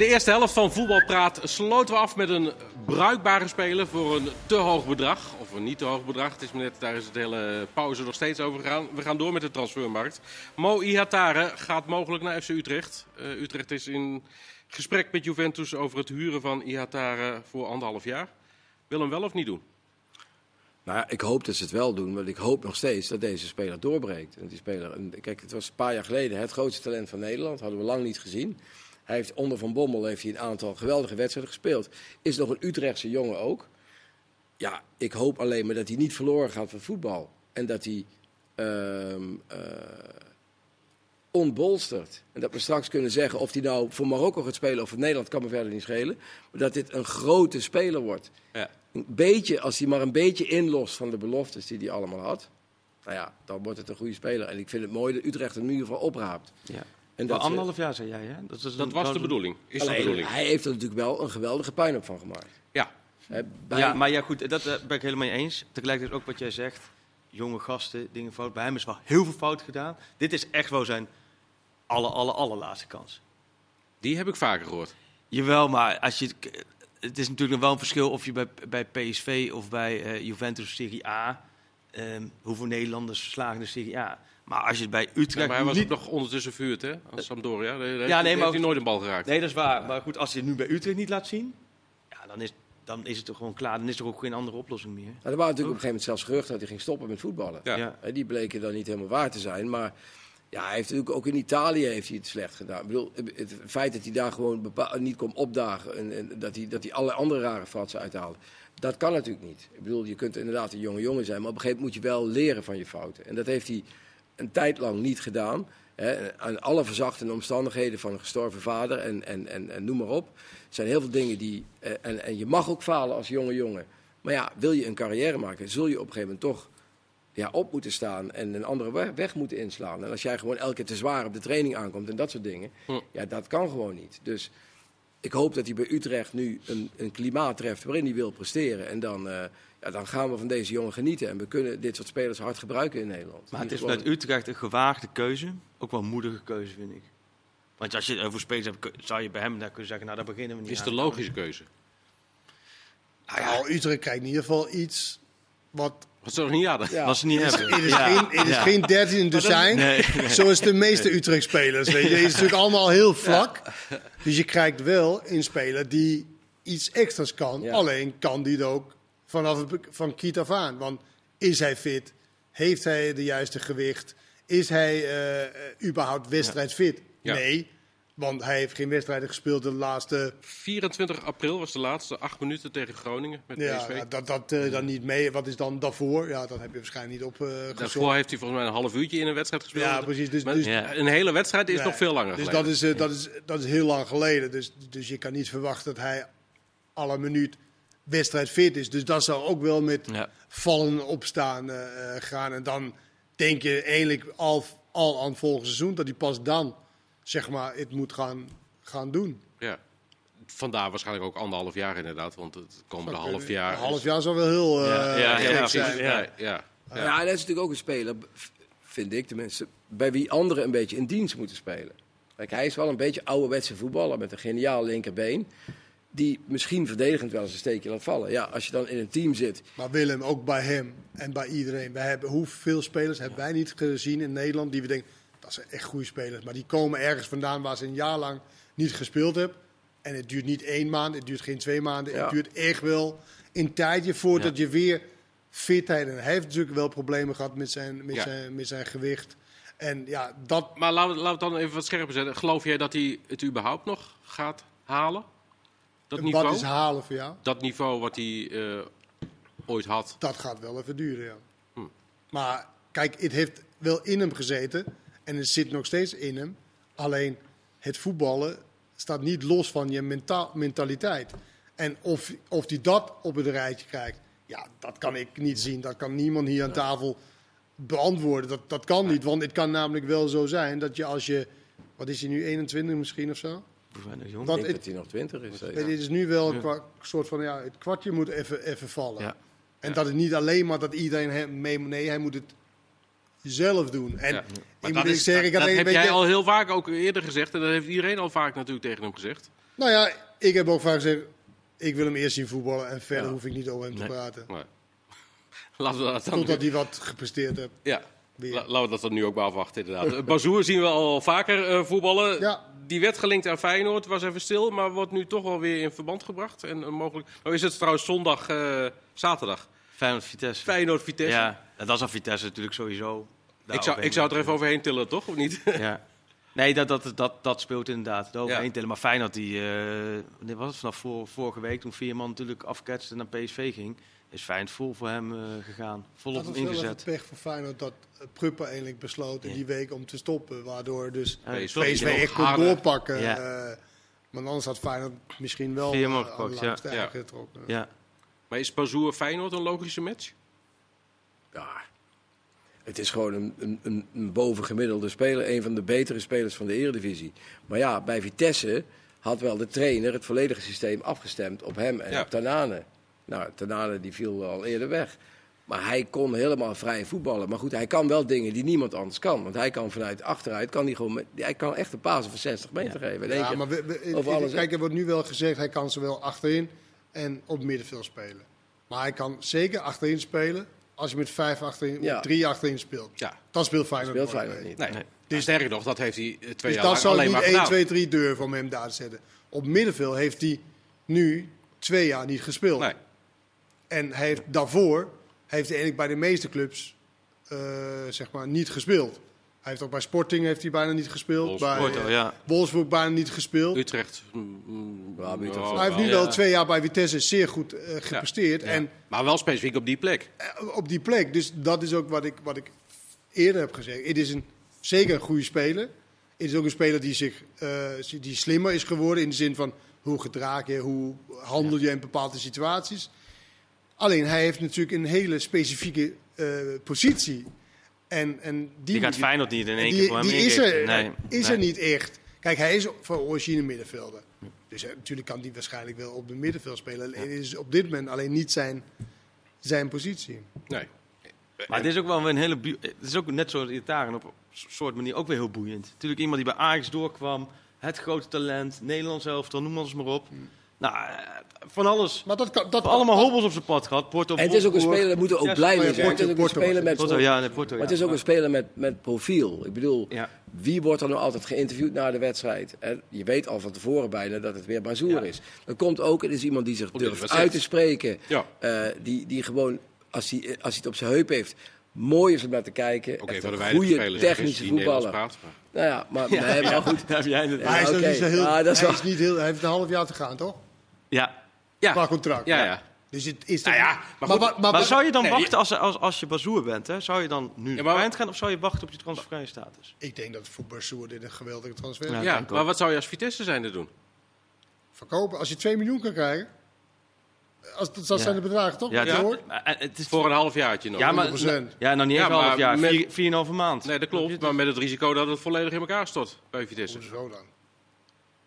De eerste helft van Voetbalpraat sloten we af met een bruikbare speler voor een te hoog bedrag. Of een niet te hoog bedrag. Het is net, daar is het hele pauze nog steeds over gegaan. We gaan door met de transfermarkt. Mo Ihatare gaat mogelijk naar FC Utrecht. Eh, Utrecht is in gesprek met Juventus over het huren van Ihatare voor anderhalf jaar. Wil hem wel of niet doen? Nou ik hoop dat ze het wel doen, want ik hoop nog steeds dat deze speler doorbreekt. Die speler, kijk, het was een paar jaar geleden het grootste talent van Nederland, hadden we lang niet gezien. Hij heeft onder Van Bommel heeft hij een aantal geweldige wedstrijden gespeeld. Is nog een Utrechtse jongen ook. Ja, ik hoop alleen maar dat hij niet verloren gaat van voetbal. En dat hij ehm eh, onbolstert. En dat we straks kunnen zeggen of hij nou voor Marokko gaat spelen of voor Nederland, kan me verder niet schelen. Maar dat dit een grote speler wordt Ja. een beetje, als hij maar een beetje inlost van de beloftes die hij allemaal had. Nou ja, dan wordt het een goede speler. En ik vind het mooi dat Utrecht hem in ieder geval opraapt. Ja. En dat ze- anderhalf jaar zei jij, hè? Dat, is Dat was de bedoeling. Is de bedoeling. hij heeft er natuurlijk wel een geweldige puinhoop van gemaakt. Ja. Bij- Ja, maar ja, goed, dat eh, ben ik helemaal mee eens. Tegelijkertijd ook wat jij zegt. Jonge gasten, dingen fout. Bij hem is wel heel veel fout gedaan. Dit is echt wel zijn aller, aller, allerlaatste kans. Die heb ik vaker gehoord. Jawel, maar als je, het is natuurlijk nog wel een verschil of je bij, bij PSV of bij eh, Juventus Serie A... ehm, hoeveel Nederlanders verslagen in de Serie A. Maar als je het bij Ja, Utrecht maar hij was niet... ook nog ondertussen vuurd, hè? Als Sampdoria. Daar, daar Ja, nee, heeft maar- hij nooit een bal geraakt. Nee, dat is waar. Maar goed, als je het nu bij Utrecht niet laat zien... Ja, dan is, dan is het toch gewoon klaar. Dan is er ook geen andere oplossing meer. Nou, er waren natuurlijk op een gegeven moment zelfs geruchten dat hij ging stoppen met voetballen. Ja. Ja. Hè, die bleken dan niet helemaal waar te zijn. Maar ja, hij heeft natuurlijk ook in Italië heeft hij het slecht gedaan. Ik bedoel, het feit dat hij daar gewoon niet kon opdagen. En, en dat, hij, dat hij alle andere rare fratsen uithaalde. Dat kan natuurlijk niet. Ik bedoel, je kunt inderdaad een jonge jongen zijn. Maar op een gegeven moment moet je wel leren van je fouten. En dat heeft hij een tijd lang niet gedaan. Hè, aan alle verzachtende omstandigheden van een gestorven vader en, en, en, en noem maar op. Er zijn heel veel dingen die. eh, en, en je mag ook falen als jonge jongen. Maar ja, wil je een carrière maken, zul je op een gegeven moment toch ja, op moeten staan en een andere weg, weg moeten inslaan. En als jij gewoon elke keer te zwaar op de training aankomt en dat soort dingen, Hm. ja, dat kan gewoon niet. Dus ik hoop dat hij bij Utrecht nu een, een klimaat treft waarin hij wil presteren. En dan, eh, ja, dan gaan we van deze jongen genieten. En we kunnen dit soort spelers hard gebruiken in Nederland. Maar het is gewoon- met Utrecht een gewaagde keuze. Ook wel een moedige keuze, vind ik. Want als je het over spelers hebt, zou je bij hem dan kunnen zeggen, nou, daar beginnen we niet Is aan. de logische keuze. Nou ja, Utrecht krijgt in ieder geval iets wat... Wat ze nog niet hadden. Ja. wat ze niet hebben. Het is, Ja, geen, het is ja. geen 13 dozijn, Nee, zoals de meeste Utrecht-spelers. Weet je. Het is natuurlijk allemaal heel vlak. Dus je krijgt wel een speler die iets extra's kan. Ja. Alleen kan die het ook vanaf het, van kiet af aan. Want is hij fit? Heeft hij de juiste gewicht? Is hij eh, eh, überhaupt wedstrijdfit? Ja. Nee, want hij heeft geen wedstrijden gespeeld de laatste... 24 april was de laatste acht minuten tegen Groningen met Ja, PSV. nou, dat, dat eh, dan niet mee. Wat is dan daarvoor? Ja, dat heb je waarschijnlijk niet opgezocht. Daarvoor heeft hij volgens mij een half uurtje in een wedstrijd gespeeld. Ja, precies. Dus, Maar dus, Ja. Een hele wedstrijd is Nee, nog veel langer Dus geleden. dat is, eh, dat, is, dat is heel lang geleden. Dus, dus je kan niet verwachten dat hij alle minuut wedstrijdfit is. Dus dat zou ook wel met Ja. vallen opstaan eh, eh, gaan. En dan denk je eigenlijk al, al aan het volgende seizoen dat hij pas dan zeg maar, het moet gaan, gaan doen. Ja. Vandaar waarschijnlijk ook anderhalf jaar inderdaad. Want het komende half jaar... Een half jaar zou wel heel eh Ja, ja, ja, zijn. Ja, ja. ja. Ja, dat is natuurlijk ook een speler, vind ik tenminste, bij wie anderen een beetje in dienst moeten spelen. Kijk, hij is wel een beetje ouderwetse voetballer met een geniaal linkerbeen. Die misschien verdedigend wel eens een steekje laat vallen. Ja, als je dan in een team zit. Maar Willem, ook bij hem en bij iedereen. Wij hebben, hoeveel spelers hebben wij niet gezien in Nederland die we denken, dat zijn echt goede spelers. Maar die komen ergens vandaan waar ze een jaar lang niet gespeeld hebben. En het duurt niet één maand, het duurt geen twee maanden. Ja. Het duurt echt wel een tijdje voordat je weer fitheid... En hij heeft natuurlijk wel problemen gehad met zijn, met Ja. zijn, met zijn gewicht. En ja, dat... Maar laten we, laten we het dan even wat scherper zetten. Geloof jij dat hij het überhaupt nog gaat halen? Dat niveau? Wat is halen voor jou? Dat niveau wat hij eh, ooit had. Dat gaat wel even duren, ja. Hm. Maar kijk, het heeft wel in hem gezeten. En het zit nog steeds in hem. Alleen het voetballen staat niet los van je menta- mentaliteit. En of, of hij dat op het rijtje krijgt, ja, dat kan ik niet zien. Dat kan niemand hier aan tafel beantwoorden. Dat, dat kan niet. Want het kan namelijk wel zo zijn dat je als je. Wat is hij nu, 21 misschien of zo? Jong. Ik denk het- dat hij nog twintig is. Het is nu wel een soort van, ja, het kwartje moet even, even vallen. Ja. En dat het niet alleen maar dat iedereen hem mee, nee, hij moet het zelf doen. En Ja. ik Maar moet dat, eerlijk is, zeggen, ik dat, heb jij al heel vaak ook eerder gezegd. En dat heeft iedereen al vaak natuurlijk tegen hem gezegd. nou ja, ik heb ook vaak gezegd, ik wil hem eerst zien voetballen en verder Ja. hoef ik niet over hem Nee. te praten. Maar, laten we dat dan... Totdat hij wat gepresteerd heeft. Ja, Weer. La- laten we dat dan nu ook maar afwachten inderdaad. Eh, Bazoer zien we al vaker eh, voetballen. Ja. Die werd gelinkt aan Feyenoord, was even stil, maar wordt nu toch wel weer in verband gebracht. En eh, mogelijk... Nou is het trouwens zondag, eh, zaterdag. Feyenoord Vitesse. Feyenoord-Vitesse. Ja, en dat is aan Vitesse natuurlijk sowieso. ik, zou, ik zou het er even overheen tillen, toch? Of niet? Ja. Nee, dat, dat, dat, dat speelt inderdaad. De overheen Ja. Maar Feyenoord, die, eh, wanneer was het vanaf voor, vorige week, toen Veerman natuurlijk afketste naar PSV ging, is Feyenoord vol voor hem eh, gegaan. Volop Dat was wel even ingezet. pech voor Feyenoord dat eh, Pruppen eigenlijk besloot in Ja. die week om te stoppen. Waardoor dus Ja, PSV echt kon doorpakken. Ja. eh, maar anders had Feyenoord misschien wel Veerman gepakt, ja. getrokken. Ja. Maar is Bazoer Feyenoord een logische match? Ja, het is gewoon een, een, een, bovengemiddelde speler. Een van de betere spelers van de Eredivisie. Maar ja, bij Vitesse had wel de trainer het volledige systeem afgestemd op hem en Ja. op Tanane. Nou, Tanane die viel al eerder weg. Maar hij kon helemaal vrij voetballen. Maar goed, hij kan wel dingen die niemand anders kan. Want hij kan vanuit achteruit, kan hij, gewoon met, hij kan echt een paas van 60 meter geven. Ja, keer. maar we, we- over alles, kijk, er wordt nu wel gezegd, hij kan zowel achterin en op middenveld spelen. Maar hij kan zeker achterin spelen als je met vijf achterin, Ja. met drie achterin speelt. Ja. Dan speelt Feyenoord speelt Feyenoord niet. Nee. Nee. Dus sterker nog, dat heeft hij eh, twee Dus jaar dat lang zou ik alleen niet maar 1, gedaan. 2, 3 durven om hem daar te zetten. Op middenveld heeft hij nu twee jaar niet gespeeld. Nee. En hij heeft daarvoor heeft hij eigenlijk bij de meeste clubs eh, zeg maar niet gespeeld. Hij heeft ook bij Sporting heeft hij bijna niet gespeeld. Wolfsburg. Bij Porto, ja. Wolfsburg bijna niet gespeeld. Utrecht. mm, mm, Ja, Utrecht- oh, hij heeft nu wel twee jaar bij Vitesse zeer goed eh, gepresteerd. Ja. En Maar wel specifiek op die plek. eh, op die plek. Dus dat is ook wat ik, wat ik eerder heb gezegd. Het is een, zeker een goede speler. Het is ook een speler die, zich, eh, die slimmer is geworden. In de zin van hoe gedraag je, hoe handel je in bepaalde situaties. Alleen hij heeft natuurlijk een hele specifieke eh, positie. En, en die, Die gaat Feyenoord niet in één die, keer voor hem die is, er, Nee, is nee. er niet echt. Kijk, hij is van origine middenvelder. Dus eh, natuurlijk kan hij waarschijnlijk wel op de middenveld spelen. Het is op dit moment alleen niet zijn, zijn positie. Nee. Maar het is ook wel weer een hele... Het is ook net zoals Iataren op een soort manier ook weer heel boeiend. Natuurlijk iemand die bij Ajax doorkwam. Het grote talent. Nederlands elftal, noem alles maar op. Nou, eh, van alles. Maar dat kan... Dat, Allemaal hobbels op zijn pad gehad. Porto, En het is ook een speler, daar moeten we ook Ja, blij mee Porto, zijn. Het is ook een Porto, speler met Porto, ja, nee, Porto, Maar het ja. is ook een speler met, met profiel. Ik bedoel, Ja. wie wordt er nou altijd geïnterviewd na de wedstrijd? En je weet al van tevoren bijna dat het weer Bazoer Ja. is. Dan komt ook, het is iemand die zich durft uit te spreken. Ja. Eh, die, die gewoon, als hij, als hij het op zijn heup heeft, mooi is om naar te kijken. Oké, de een goede technische die Nederlands voetballer. praten. maar- Nou ja, maar, nee, maar goed. Daar heb jij het. Maar hij is Ja, nog oké. niet zo heel... Ja, dat is hij, wel- is niet heel hij heeft een half jaar te gaan, toch? Ja. Ja. Qua contract. Ja, ja. Dus het is Nou toch- ja, maar goed, zou je dan Nee, wachten als, als, als je Bazoer bent? Hè? Zou je dan nu Ja, ja, maar- gaan of zou je wachten op je transfervrije status? Ik denk dat voor Barsoer dit een geweldige transfer is. Ja. Ja, maar wat zou je als Vitesse zijn te doen? Verkopen. Als je 2 miljoen kan krijgen. Als, dat, Ja. zijn de bedragen, toch? Ja, hoort? maar, eh, het is Voor een halfjaartje nog. ja, maar, 100%. ja, nog niet Ja, eens een half maar jaar. met- Vier, vier en een halve maand. Nee, dat klopt. Maar met het risico dat het volledig in elkaar stort bij Vitesse. Hoezo dan?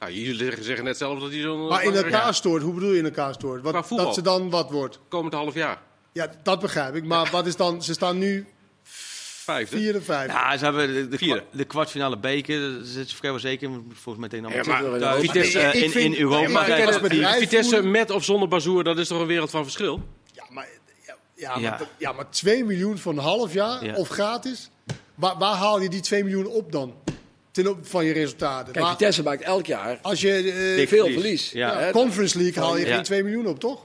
Nou, jullie zeggen- zeggen net zelf dat hij zo'n... Maar in elkaar Ja, stoort, hoe bedoel je in elkaar stoort? Qua Wat, voetbal. dat ze dan wat wordt? komend half jaar. Ja, dat begrijp ik. Maar wat is dan? Ze staan nu Vijfde. vierde, vijfde. Ja, ze hebben de, de, Vierde. kwa- de kwartfinale beker, daar zitten ze vrijwel zeker. Volgens mij tegen Ja, allemaal maar thuis. Vitesse, Eh, in, in Europa. Maar bedrijf- Vitesse met of zonder Bazoer, dat is toch een wereld van verschil? Ja, maar, ja, ja, Ja. Maar, dat- ja, maar 2 miljoen voor een half jaar Ja. of gratis? Waar, waar haal je die 2 miljoen op dan? Ten op van je resultaten. Kijk, Maar Vitesse maakt elk jaar als je eh, veel verlies. verlies. Ja. ja, Hè? Conference League haal je Ja. geen 2 miljoen op, toch?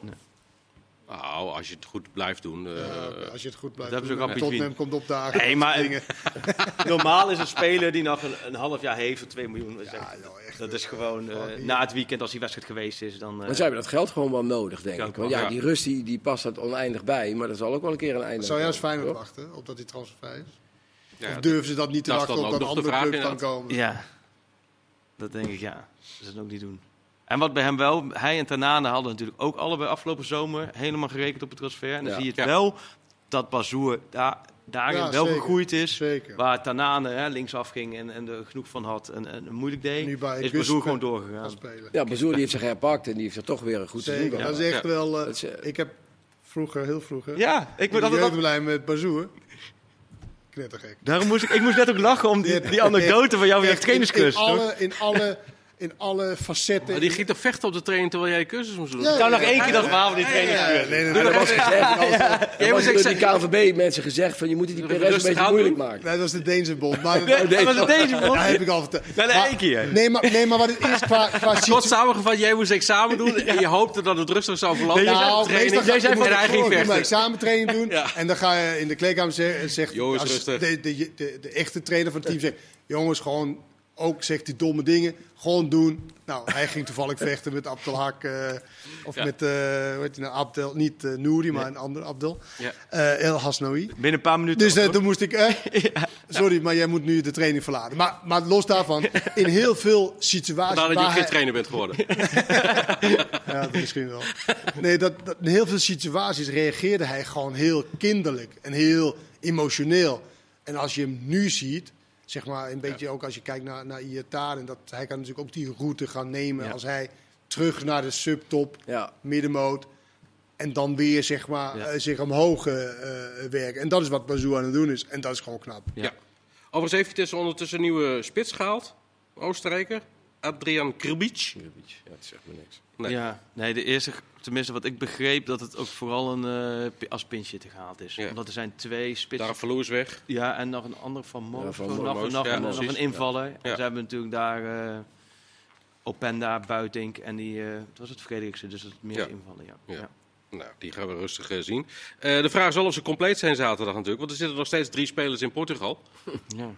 Nou, als je het goed blijft doen. eh, Ja, als je het goed blijft dat doen. Tottenham komt opdagen. Nee, maar- Dingen. Normaal is een speler die nog een, een half jaar heeft voor 2 miljoen. Dat echt- Ja, joh, echt, dat is eh, gewoon eh, na het weekend als die wedstrijd geweest is. Dan, eh, Maar ze hebben dat geld gewoon wel nodig, denk ik. Want ja, ja. die rust die, die past dat oneindig bij. Maar er zal ook wel een keer een einde Zou jij als Feyenoord toch? wachten op dat die transfervrij is? Ja, of durven ze dat niet te wachten dan op ook dat een nog de andere vraag, club kan komen? Ja, dat denk ik ja. Ze dat ook niet doen. En wat bij hem wel, hij en Tanane hadden natuurlijk ook allebei afgelopen zomer helemaal gerekend op het transfer. En dan Ja. zie je het Ja. wel dat Bazoer daar, daarin Ja, wel zeker. gegroeid is. Zeker. Waar Tanane hè, linksaf ging en, en er genoeg van had en, en moeilijk deed, Nu bij is Bazoer gewoon doorgegaan. Ja, Bazoer die heeft zich herpakt en die heeft er toch weer een goed seizoen. Dat is echt Ja. wel... eh, Dat is, eh, ik heb vroeger, heel vroeger... Ja, ik ben altijd... blij met Bazoer. Knettergek. Daarom moest ik, ik moest net ook lachen om die, die anekdote van jou weer Echt, in, trainersklus. in, alle, in, alle, in alle facetten... Maar die ging toch vechten op de training terwijl jij de cursus moest doen? Ja, Nou, nog één keer dat verhaal van die Ja, trainersklus. nee, nee, Ja, nee, dat dat was gezegd, Jij dat was door zeggen- die KNVB mensen gezegd van je moet die Perez een beetje moeilijk doen. maken. Nee, dat was de Deense bond. Maar dat, Dat was het deze dat man. heb ik al verteld. Nee, één keer. Nee, maar, nee, maar wat het is qua, qua Kort samengevat, jij moest examen doen en je hoopte dat het rustig zou verlopen. Nee, Nou, Training. meestal Jij zei je moet van hij ging vechten. examentraining doen. Ja. En dan ga je in de kleedkamer zeggen, Jongens, rustig. de, de, de, de echte trainer van het team zegt, jongens, gewoon ook zegt die domme dingen, gewoon doen. Nou, hij ging toevallig vechten met Abdelhak eh of Ja. met, eh hoe heet nou, Abdel, niet eh, Nouri, maar een andere Abdel, Ja. Eh, El Hasnoui. Binnen een paar minuten. Dus toen moest ik, sorry, maar jij moet nu de training verlaten. Maar, maar los daarvan, in heel veel situaties Vandaar dat je geen hij- trainer bent geworden. ja, dat misschien wel. Nee, dat, dat, in heel veel situaties reageerde hij gewoon heel kinderlijk en heel emotioneel. En als je hem nu ziet, zeg maar een beetje ook als je kijkt naar, naar Iataren, dat hij kan natuurlijk ook die route gaan nemen Ja. als hij terug naar de subtop, Ja. middenmoot. En dan weer zeg maar, Ja. eh, zich omhoog eh, eh, werken. En dat is wat Bazou aan het doen is. En dat is gewoon knap. Ja. Overigens heeft Vitesse ondertussen een nieuwe spits gehaald. Oostenrijker. Adrian Krbic. Ja, dat zegt me niks. Nee. Ja, nee, de eerste, tenminste wat ik begreep, dat het ook vooral een, eh, pi- als pinchhitter gehaald is. Ja. Omdat er zijn twee spitsen. Daar verloor is weg. Ja, en nog een ander van Moos. Ja, van nog, nog, nog, ja, nog een invaller. En Ja. Ze hebben natuurlijk daar eh Openda, Buitink en die, eh het was het ze, dus dat meer Ja. invallen. Ja. Ja. Ja. Nou, die gaan we rustig zien. Eh, de vraag is wel of ze compleet zijn zaterdag natuurlijk. Want er zitten nog steeds drie spelers in Portugal. Ja.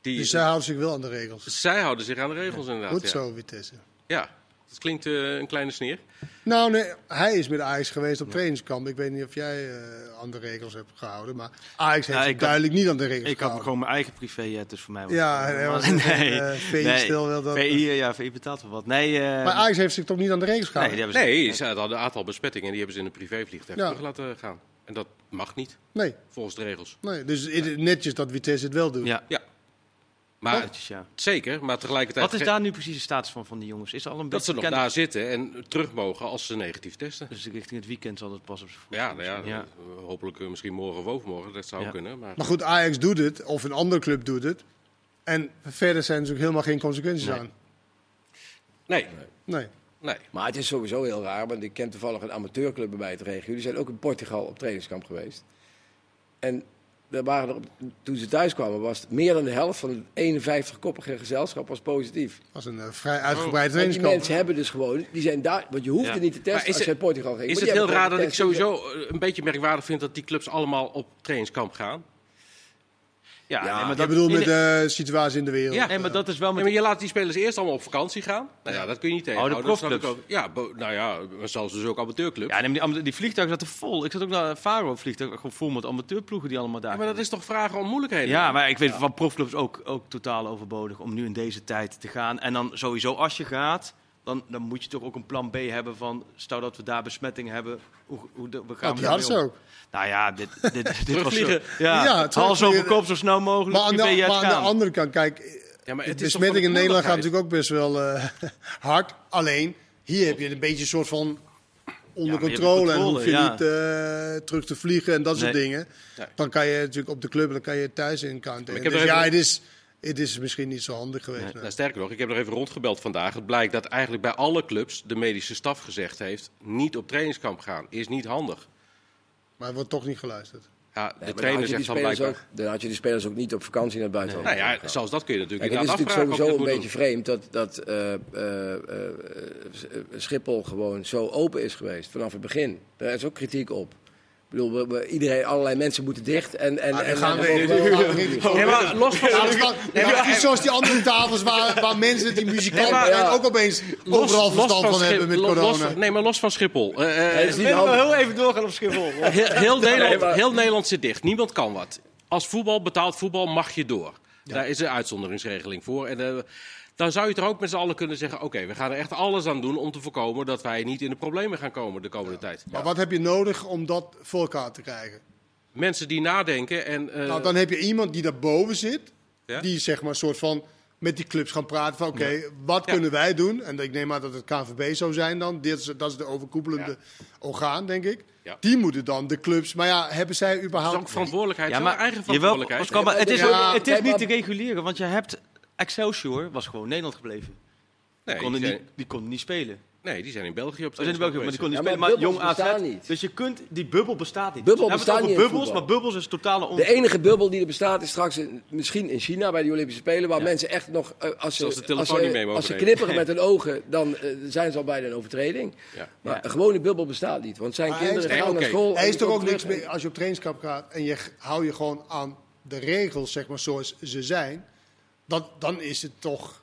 Die, Dus zij houden zich wel aan de regels. Zij houden zich aan de regels inderdaad. Goed ja. zo, Vitesse. Ja, dat klinkt eh, een kleine sneer. Nou, nee, hij is met Ajax geweest op trainingskamp. Ik weet niet of jij eh, aan de regels hebt gehouden. Maar Ajax heeft Ja, ik had- duidelijk niet aan de regels Ik had gehouden. gewoon mijn eigen privéjet, dus voor mij was Ja, het- hij was nee, net, eh, VI stil wel dat- VI, ja, VI betaalt wel wat. Nee, eh, Maar Ajax heeft zich toch niet aan de regels nee, gehouden? die Nee, ze hadden een aantal besmettingen en die hebben ze in een privévliegtuig Ja. terug laten gaan. En dat mag niet, Nee, volgens de regels. nee. Dus netjes dat Vitesse het wel doet. Ja. Ja. Maar ja. zeker, maar tegelijkertijd... Wat is daar nu precies de status van, van die jongens? Is er al een Dat ze beetje nog bekend? daar zitten en terug mogen als ze negatief testen. Dus richting het weekend zal het pas op voet Ja, nou ja, zijn. eh, hopelijk eh, misschien morgen of overmorgen. Dat zou Ja. kunnen. Maar... Maar goed, Ajax doet het, of een andere club doet het. En verder zijn er natuurlijk helemaal geen consequenties Nee. aan. Nee, Nee. nee. Maar het is sowieso heel raar, want ik ken toevallig een amateurclub bij de regio. Jullie zijn ook in Portugal op trainingskamp geweest. En waren er, toen ze thuis kwamen, was het meer dan de helft van het 51-koppige gezelschap was positief. Dat was een eh, vrij uitgebreide En die mensen hebben dus gewoon, die zijn daar, want je hoeft Ja. er niet te testen als het- je in Portugal ging. Is het heel raar dat ik sowieso eh, een beetje merkwaardig vind dat die clubs allemaal op trainingskamp gaan? Ja, Ja, nee, maar dat, bedoel met de- de situatie in de wereld. Ja. nee, maar dat is wel met maar je laat die spelers eerst allemaal op vakantie gaan. Nou ja, dat kun je niet tegenhouden. Oh, de profclubs. ook. Ja, bo- nou ja, maar zelfs dus ook amateurclubs. Ja, nee, die, die vliegtuigen zaten vol. Ik zat ook naar Faro vliegtuig, gewoon vol met amateurploegen die allemaal daar. Ja, maar dat is toch vragen om moeilijkheden? Ja, maar ik weet van profclubs ook, ook totaal overbodig om nu in deze tijd te gaan. En dan sowieso als je gaat, dan, dan moet je toch ook een plan B hebben van... stel dat we daar besmetting hebben, hoe, hoe de- we gaan Nou, we om? ook. Nou ja, dit, dit, dit was zo, Terugvliegen. ja, Ja, hals over terugvliegen. kop zo snel mogelijk. Maar aan, de, maar aan de andere kant, kijk, Ja, maar de het is toch besmetting in de Nederland gaat natuurlijk ook best wel eh, hard. Alleen, hier heb je een beetje een soort van onder Ja, controle. En hoef je ja. niet eh, terug te vliegen en dat soort dingen. Dan kan je natuurlijk op de club, dan kan je thuis in quarantaine. Dus ja, het is, het is misschien niet zo handig geweest. nee. Nou, sterker nog, ik heb nog even rondgebeld vandaag. Het blijkt dat eigenlijk bij alle clubs de medische staf gezegd heeft... niet op trainingskamp gaan, is niet handig. Maar er wordt toch niet geluisterd. Ja, Nee, de dan trainer had je die zegt dan spelers blijkbaar... ook, dan had je die spelers ook niet op vakantie naar het buitenland. Nou ja, zelfs dat kun je natuurlijk Kijk, het is natuurlijk sowieso een beetje vreemd dat, dat eh, eh, eh, eh, Schiphol gewoon zo open is geweest vanaf het begin. Daar is ook kritiek op. Ik bedoel, we, we- iedereen, allerlei mensen moeten dicht. En, en, en, gaan en- we we. Nee, maar los van... Ja, zoals die andere tafels waar, waar mensen die muzikanten maar- zijn ja. ook opeens Los- overal los verstand van, hebben met corona. los nee, maar los van Schiphol. Eh, eh, is niet wil handig. heel even doorgaan op Schiphol. heel, heel, Nederland, Nee, maar- heel Nederland zit dicht. Niemand kan wat. Als voetbal, betaald voetbal, mag je door. Daar is een uitzonderingsregeling voor. En eh, dan zou je er ook met z'n allen kunnen zeggen... oké, we gaan er echt alles aan doen om te voorkomen... dat wij niet in de problemen gaan komen de komende tijd. Maar wat heb je nodig om dat voor elkaar te krijgen? Mensen die nadenken en... eh, Nou, dan heb je iemand die daarboven zit, Ja? die zeg maar soort van met die clubs gaan praten van oké, wat Ja. kunnen wij doen? En ik neem aan dat het KVB zou zijn dan. Dit is, dat is de overkoepelende orgaan, denk ik. Ja. Die moeten dan de clubs. Maar ja, hebben zij dat is überhaupt... ook verantwoordelijkheid, Ja, maar eigen jawel, verantwoordelijkheid. Pascal, maar het is, het is niet te reguleren, want je hebt Excelsior was gewoon Nederland gebleven. nee, Die konden, die niet, die konden niet spelen. nee, die zijn in België op Dat zijn in België, maar die konden niet Ja, spelen. maar Maar jong AZ. niet. Dus je kunt, die bubbel bestaat niet. Bubbel hebben bestaat het niet bubbels, voetbal. maar bubbels is totale on... De enige bubbel die er bestaat is straks in- misschien in China bij de Olympische Spelen. Waar mensen echt nog, eh, als ze, de telefoon als ze, niet mee mogen als ze knipperen met hun ogen, dan eh, zijn ze al bijna een overtreding. Ja. Maar Ja. een gewone bubbel bestaat niet. Want zijn Maar kinderen gaan nee, naar school. Hij is toch ook niks meer als je op trainingskamp gaat en je hou je gewoon aan de regels, zeg maar, zoals ze zijn. Dat, dan is het toch.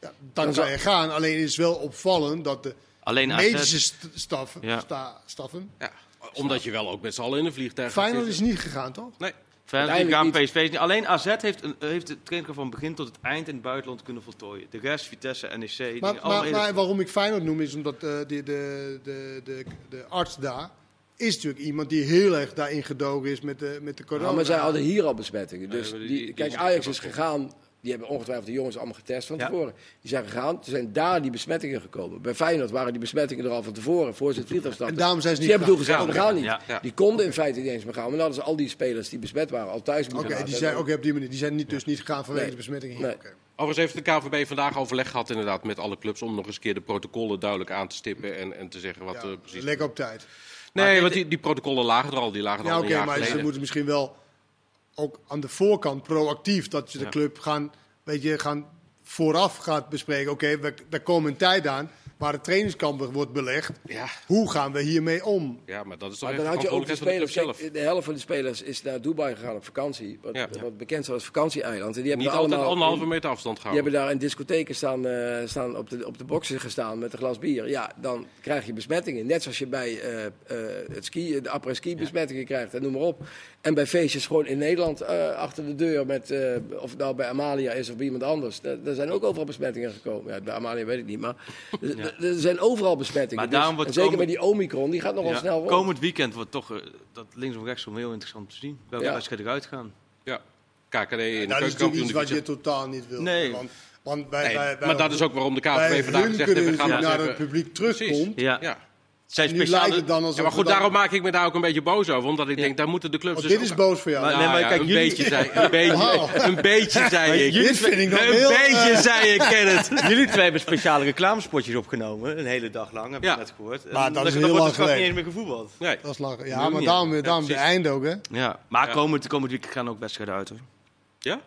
Ja, dan Dan zou- je gaan. Alleen is het wel opvallend dat de Alleen AZ. medische st- staf, Ja. sta- staffen. Ja, omdat je wel ook met z'n allen in een vliegtuig Feyenoord is niet gegaan, toch? Nee, Feyenoord gaan, PSV niet. Alleen AZ heeft, een, heeft de training van begin tot het eind in het buitenland kunnen voltooien. De rest, Vitesse, NEC, die Maar, maar, waarom ik Feyenoord noem is omdat eh, de, de, de, de, de arts daar is natuurlijk iemand die heel erg daarin gedogen is met de, met de corona. Ja, maar zij hadden hier al besmettingen. Dus die- die, die- die kijk, Ajax er is gegaan. Die hebben ongetwijfeld de jongens allemaal getest van Ja. tevoren. Die zijn gegaan. Toen zijn daar die besmettingen gekomen. Bij Feyenoord waren die besmettingen er al van tevoren. Voor ze het vliegtuig En daarom zijn ze niet die hebben toen gezegd, we gaan niet. Ja, ja. Die konden in feite niet eens meer gaan. Maar dan hadden ze al die spelers die besmet waren al thuis moeten Oké, laten. die zijn ook op die manier. Die zijn niet, dus niet gegaan vanwege Nee. de besmetting hier. Nee. Oké. Overigens heeft de KVB vandaag overleg gehad inderdaad met alle clubs... om nog eens een keer de protocollen duidelijk aan te stippen en, en te zeggen wat Ja, eh, precies... lekker op tijd. Nee, want die, die protocollen lagen er al, die lagen er Ja, al oké, een jaar maar ze moeten misschien wel ook aan de voorkant proactief dat je de club gaan, weet je, gaan vooraf gaat bespreken. Oké, we daar komen een tijd aan waar de trainingskamp wordt belegd. Ja, Hoe gaan we hiermee om? ja, maar dat is toch Maar dan de had je ook de spelers. zelf. de helft van de spelers is naar Dubai gegaan op vakantie. Wat, Ja. wat bekend staat als vakantieeiland. En die hebben Niet altijd allemaal anderhalve meter afstand Die gehouden. hebben daar in discotheken staan, eh, staan op, de, op de boksen gestaan met een glas bier. Ja, dan krijg je besmettingen. Net zoals je bij eh, eh, het ski, de après-ski besmettingen krijgt en noem maar op. En bij feestjes gewoon in Nederland eh, achter de deur, met, eh, of het nou bij Amalia is of bij iemand anders. Daar, daar zijn ook overal besmettingen gekomen. Ja, bij Amalia weet ik niet, maar er- er zijn overal besmettingen. Maar Dus- daarom wordt en zeker komen- met die Omicron, die gaat nogal Ja, snel rond. komend weekend wordt toch eh, dat links of rechts heel interessant te zien. Welke Ja. wedstrijden eruit gaan. Ja. KKD in de Nou, dat is natuurlijk iets wat je divisie. totaal niet wil. Nee. Want, want Nee, maar dat is ook waarom de bij KVB vandaag gezegd heeft, kunnen we gaan naar het publiek terugkomt. Ja. Zijn Nu lijkt speciale... het dan alsof Ja, maar goed, dan- daarom maak ik me daar ook een beetje boos over. Omdat ik denk, daar moeten de clubs Want dus dit is ook- boos voor jou. Maar- Nou nee, maar ja, kijk, een jullie- beetje zei een beetje, een beetje zei ik. dit vind ik nog een heel... beetje eh, zei ik, Kenneth. Jullie twee hebben speciale reclamespotjes opgenomen, een hele dag lang, heb Ja. ik net gehoord. En Maar dat dan- is heel wordt lang geleden. niet eens meer gevoetbald. Nee. dat is lang. Nu Ja, maar niet. daarom, daarom de einde ook, hè? Ja, maar komend, komend weekend gaan ook wedstrijden uit hoor. Ja?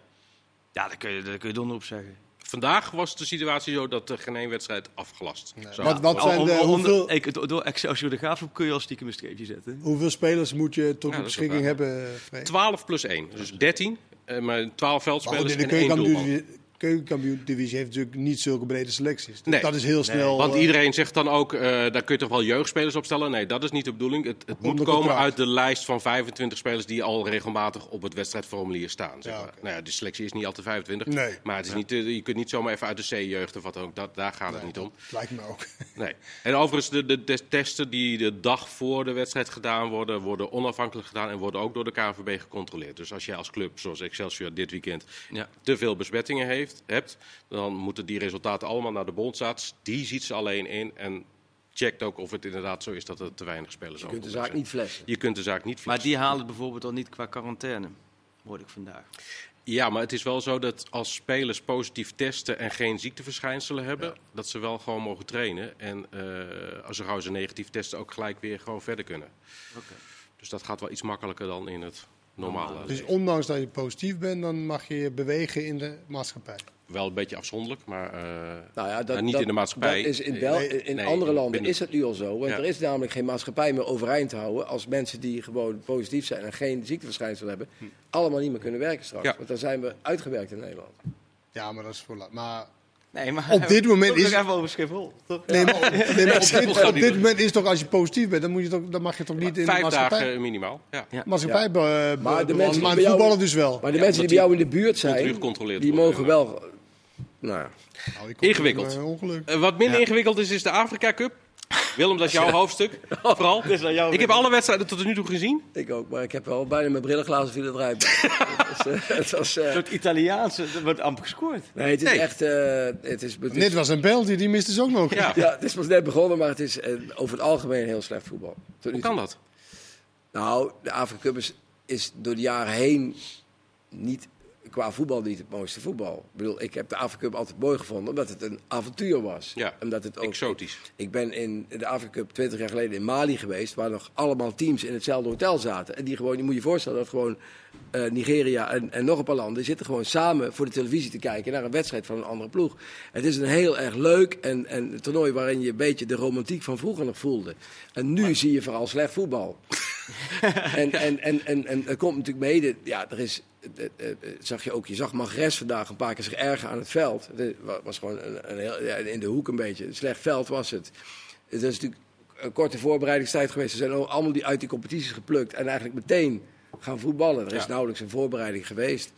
Ja, daar kun je, daar kun je donder op zeggen. Vandaag was de situatie zo dat er geen één wedstrijd afgelast zou Wat, wat zijn de, hoeveel, ik, door Excelsior de Graafschap kun je al stiekem een streepje zetten. hoeveel spelers moet je tot je beschikking hebben, Freek? 12 plus 1, dus 13. eh, Maar 12 Maar goed, veldspelers in de en één doelman. keukenkampioen- keukenkampioen-divisie heeft natuurlijk niet zulke brede selecties. Nee. dat is heel snel... Want eh, iedereen zegt dan ook, eh, daar kun je toch wel jeugdspelers opstellen? Nee, dat is niet de bedoeling. Het, het moet komen contract. uit de lijst van 25 spelers die al regelmatig op het wedstrijdformulier staan. Zeg Ja, maar. Nou ja, de selectie is niet altijd 25. Nee. Maar het is niet, eh, je kunt niet zomaar even uit de C-jeugd of wat dan ook. Dat, daar gaat het niet om. Lijkt me ook. Nee. En overigens, de, de, de testen die de dag voor de wedstrijd gedaan worden, worden onafhankelijk gedaan en worden ook door de KNVB gecontroleerd. Dus als jij als club, zoals Excelsior dit weekend, Ja. te veel besmettingen heeft, hebt, dan moeten die resultaten allemaal naar de bondsarts. Die ziet ze alleen in en checkt ook of het inderdaad zo is dat er te weinig spelers Je kunt de zaak zijn. niet flessen. Je kunt de zaak niet Maar flessen. die halen het bijvoorbeeld al niet qua quarantaine, hoorde ik vandaag. Ja, maar het is wel zo dat als spelers positief testen en geen ziekteverschijnselen hebben, dat ze wel gewoon mogen trainen. En eh, als ze gauw ze negatief testen, ook gelijk weer gewoon verder kunnen. Oké. Dus dat gaat wel iets makkelijker dan in het normale. Dus ondanks dat je positief bent, dan mag je je bewegen in de maatschappij. Wel een beetje afzonderlijk, maar eh, Nou ja, dat, Nou, niet dat- in de maatschappij. Dat is in Nee, Bel- nee, in nee, andere landen binnen- is het nu al zo. Want Ja. er is namelijk geen maatschappij meer overeind te houden als mensen die gewoon positief zijn en geen ziekteverschijnselen hebben, allemaal niet meer kunnen werken straks. Ja. Want dan zijn we uitgewerkt in Nederland. Ja, maar dat is voor laat. Maar Nee, maar Op dit moment is- nog even over Schiphol. toch? Nee, maar, op- nee, maar op, dat dit, op dit moment is toch als je positief bent, dan, moet je toch, dan mag je toch niet in de vijf maatschappij, dagen minimaal. Ja. Ja. maatschappij be- be- Maar de mensen die maar bij in jou- voetballen dus wel. Maar de Ja, mensen die bij jou in de buurt zijn, die mogen ja. wel... Nou ja. Nou, Ingewikkeld. ongeluk. Eh, wat minder ingewikkeld is, is de Afrika Cup. Willem, dat is jouw hoofdstuk. Vooral. Dit is aan jou, Ik heb alle wedstrijden tot nu toe gezien. Ik ook, maar ik heb wel bijna mijn brillenglazen viel eruit. het was, eh, het was, eh, Een soort Italiaanse, er wordt amper gescoord. nee, het is Nee. echt... eh, het is, het is- Dit was een penalty, die miste ze ook nog. Ja. ja, het is pas net begonnen, maar het is over het algemeen heel slecht voetbal. Tot Hoe kan dat? Nou, de Afrika Cup is, is door de jaren heen niet qua voetbal niet het mooiste voetbal. Ik bedoel, ik heb de Afrika Cup altijd mooi gevonden omdat het een avontuur was. Ja, omdat het ook, Exotisch. Ik ben in de Afrika Cup 20 jaar geleden in Mali geweest, waar nog allemaal teams in hetzelfde hotel zaten. En die gewoon, je moet je voorstellen dat gewoon eh, Nigeria en, en nog een paar landen zitten gewoon samen voor de televisie te kijken naar een wedstrijd van een andere ploeg. Het is een heel erg leuk en, en een toernooi waarin je een beetje de romantiek van vroeger nog voelde. En nu zie je vooral slecht voetbal. en, en, en, en, en er komt natuurlijk mede, ja, er is, zag je ook, je zag Magres vandaag een paar keer zich erger aan het veld. Het wa- was gewoon een, een heel, ja, in de hoek een beetje. Een slecht veld was het. Het is natuurlijk een korte voorbereidingstijd geweest. Ze zijn allemaal die uit die competities geplukt en eigenlijk meteen gaan voetballen. Er is Ja. nauwelijks een voorbereiding geweest.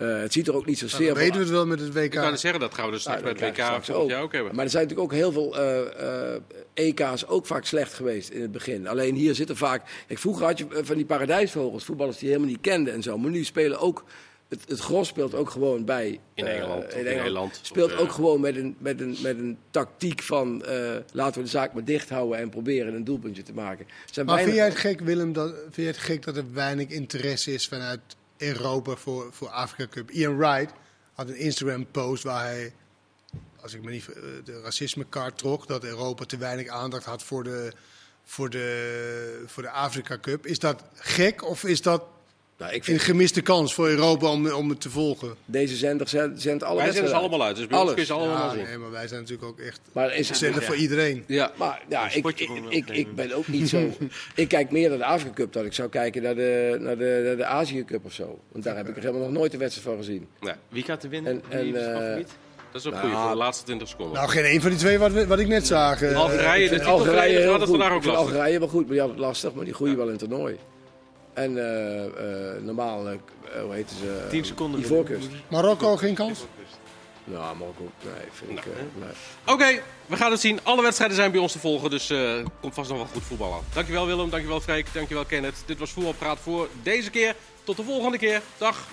Eh, het ziet er ook niet zo Nou, zeer dan weten we uit. het wel met het WK. Ik kan het zeggen, dat gaan we dus straks Nou, bij dat het WK straks volgend jaar ook hebben. Maar er zijn natuurlijk ook heel veel eh, eh, EK's ook vaak slecht geweest in het begin. Alleen hier zitten vaak... Kijk, vroeger had je van die paradijsvogels, voetballers die je helemaal niet kenden en zo. Maar nu spelen ook... Het, het gros speelt ook gewoon bij... In Engeland in Nederland. Speelt Of, ook gewoon met een, met, een, met een tactiek van... eh, laten we de zaak maar dicht houden en proberen een doelpuntje te maken. Zijn Maar vind jij het gek, Willem, dat, vind jij het gek dat er weinig interesse is vanuit Europa voor, voor Afrika Cup? Ian Wright had een Instagram-post waar hij, als ik me niet eh, de racisme-kaart trok, dat Europa te weinig aandacht had voor de, voor de, voor de Afrika Cup. Is dat gek of is dat Nou, ik een vind gemiste kans voor Europa om, om het te volgen? deze zender zendt, zendt alle Wij zetten ze allemaal uit, dus bij Alles. ze allemaal Ja, zien. nee, maar wij zijn natuurlijk ook echt Maar is zender voor iedereen. Ja. Maar ja, Een ik, ik, ik, ben ook niet zo. ik kijk meer naar de Afrika Cup dan ik zou kijken naar de, naar de, naar de Azië Cup of zo. Want daar heb ik er helemaal nog nooit een wedstrijd van gezien. Nee, Wie gaat er winnen? En- Wie is en, de eh, dat is ook Nou, goed voor de laatste 20 seconden. Nou, geen een van die twee wat, wat ik net zag. eh, Algerije, de Algerije heel het goed. vandaag ook Ik vind lastig. Algerije wel goed, maar die had het lastig, maar die groeien wel in het toernooi. En eh, eh, normaal, eh, hoe heet ze? 10 seconden. Ivoorkust. Marokko geen kans? Nou, Marokko, nee, vind ik. eh, nee. Oké, we gaan het zien. Alle wedstrijden zijn bij ons te volgen, dus eh komt vast nog wel goed voetbal aan. Dankjewel Willem, dankjewel Freek, dankjewel Kenneth. Dit was Voetbalpraat voor deze keer. Tot de volgende keer. Dag.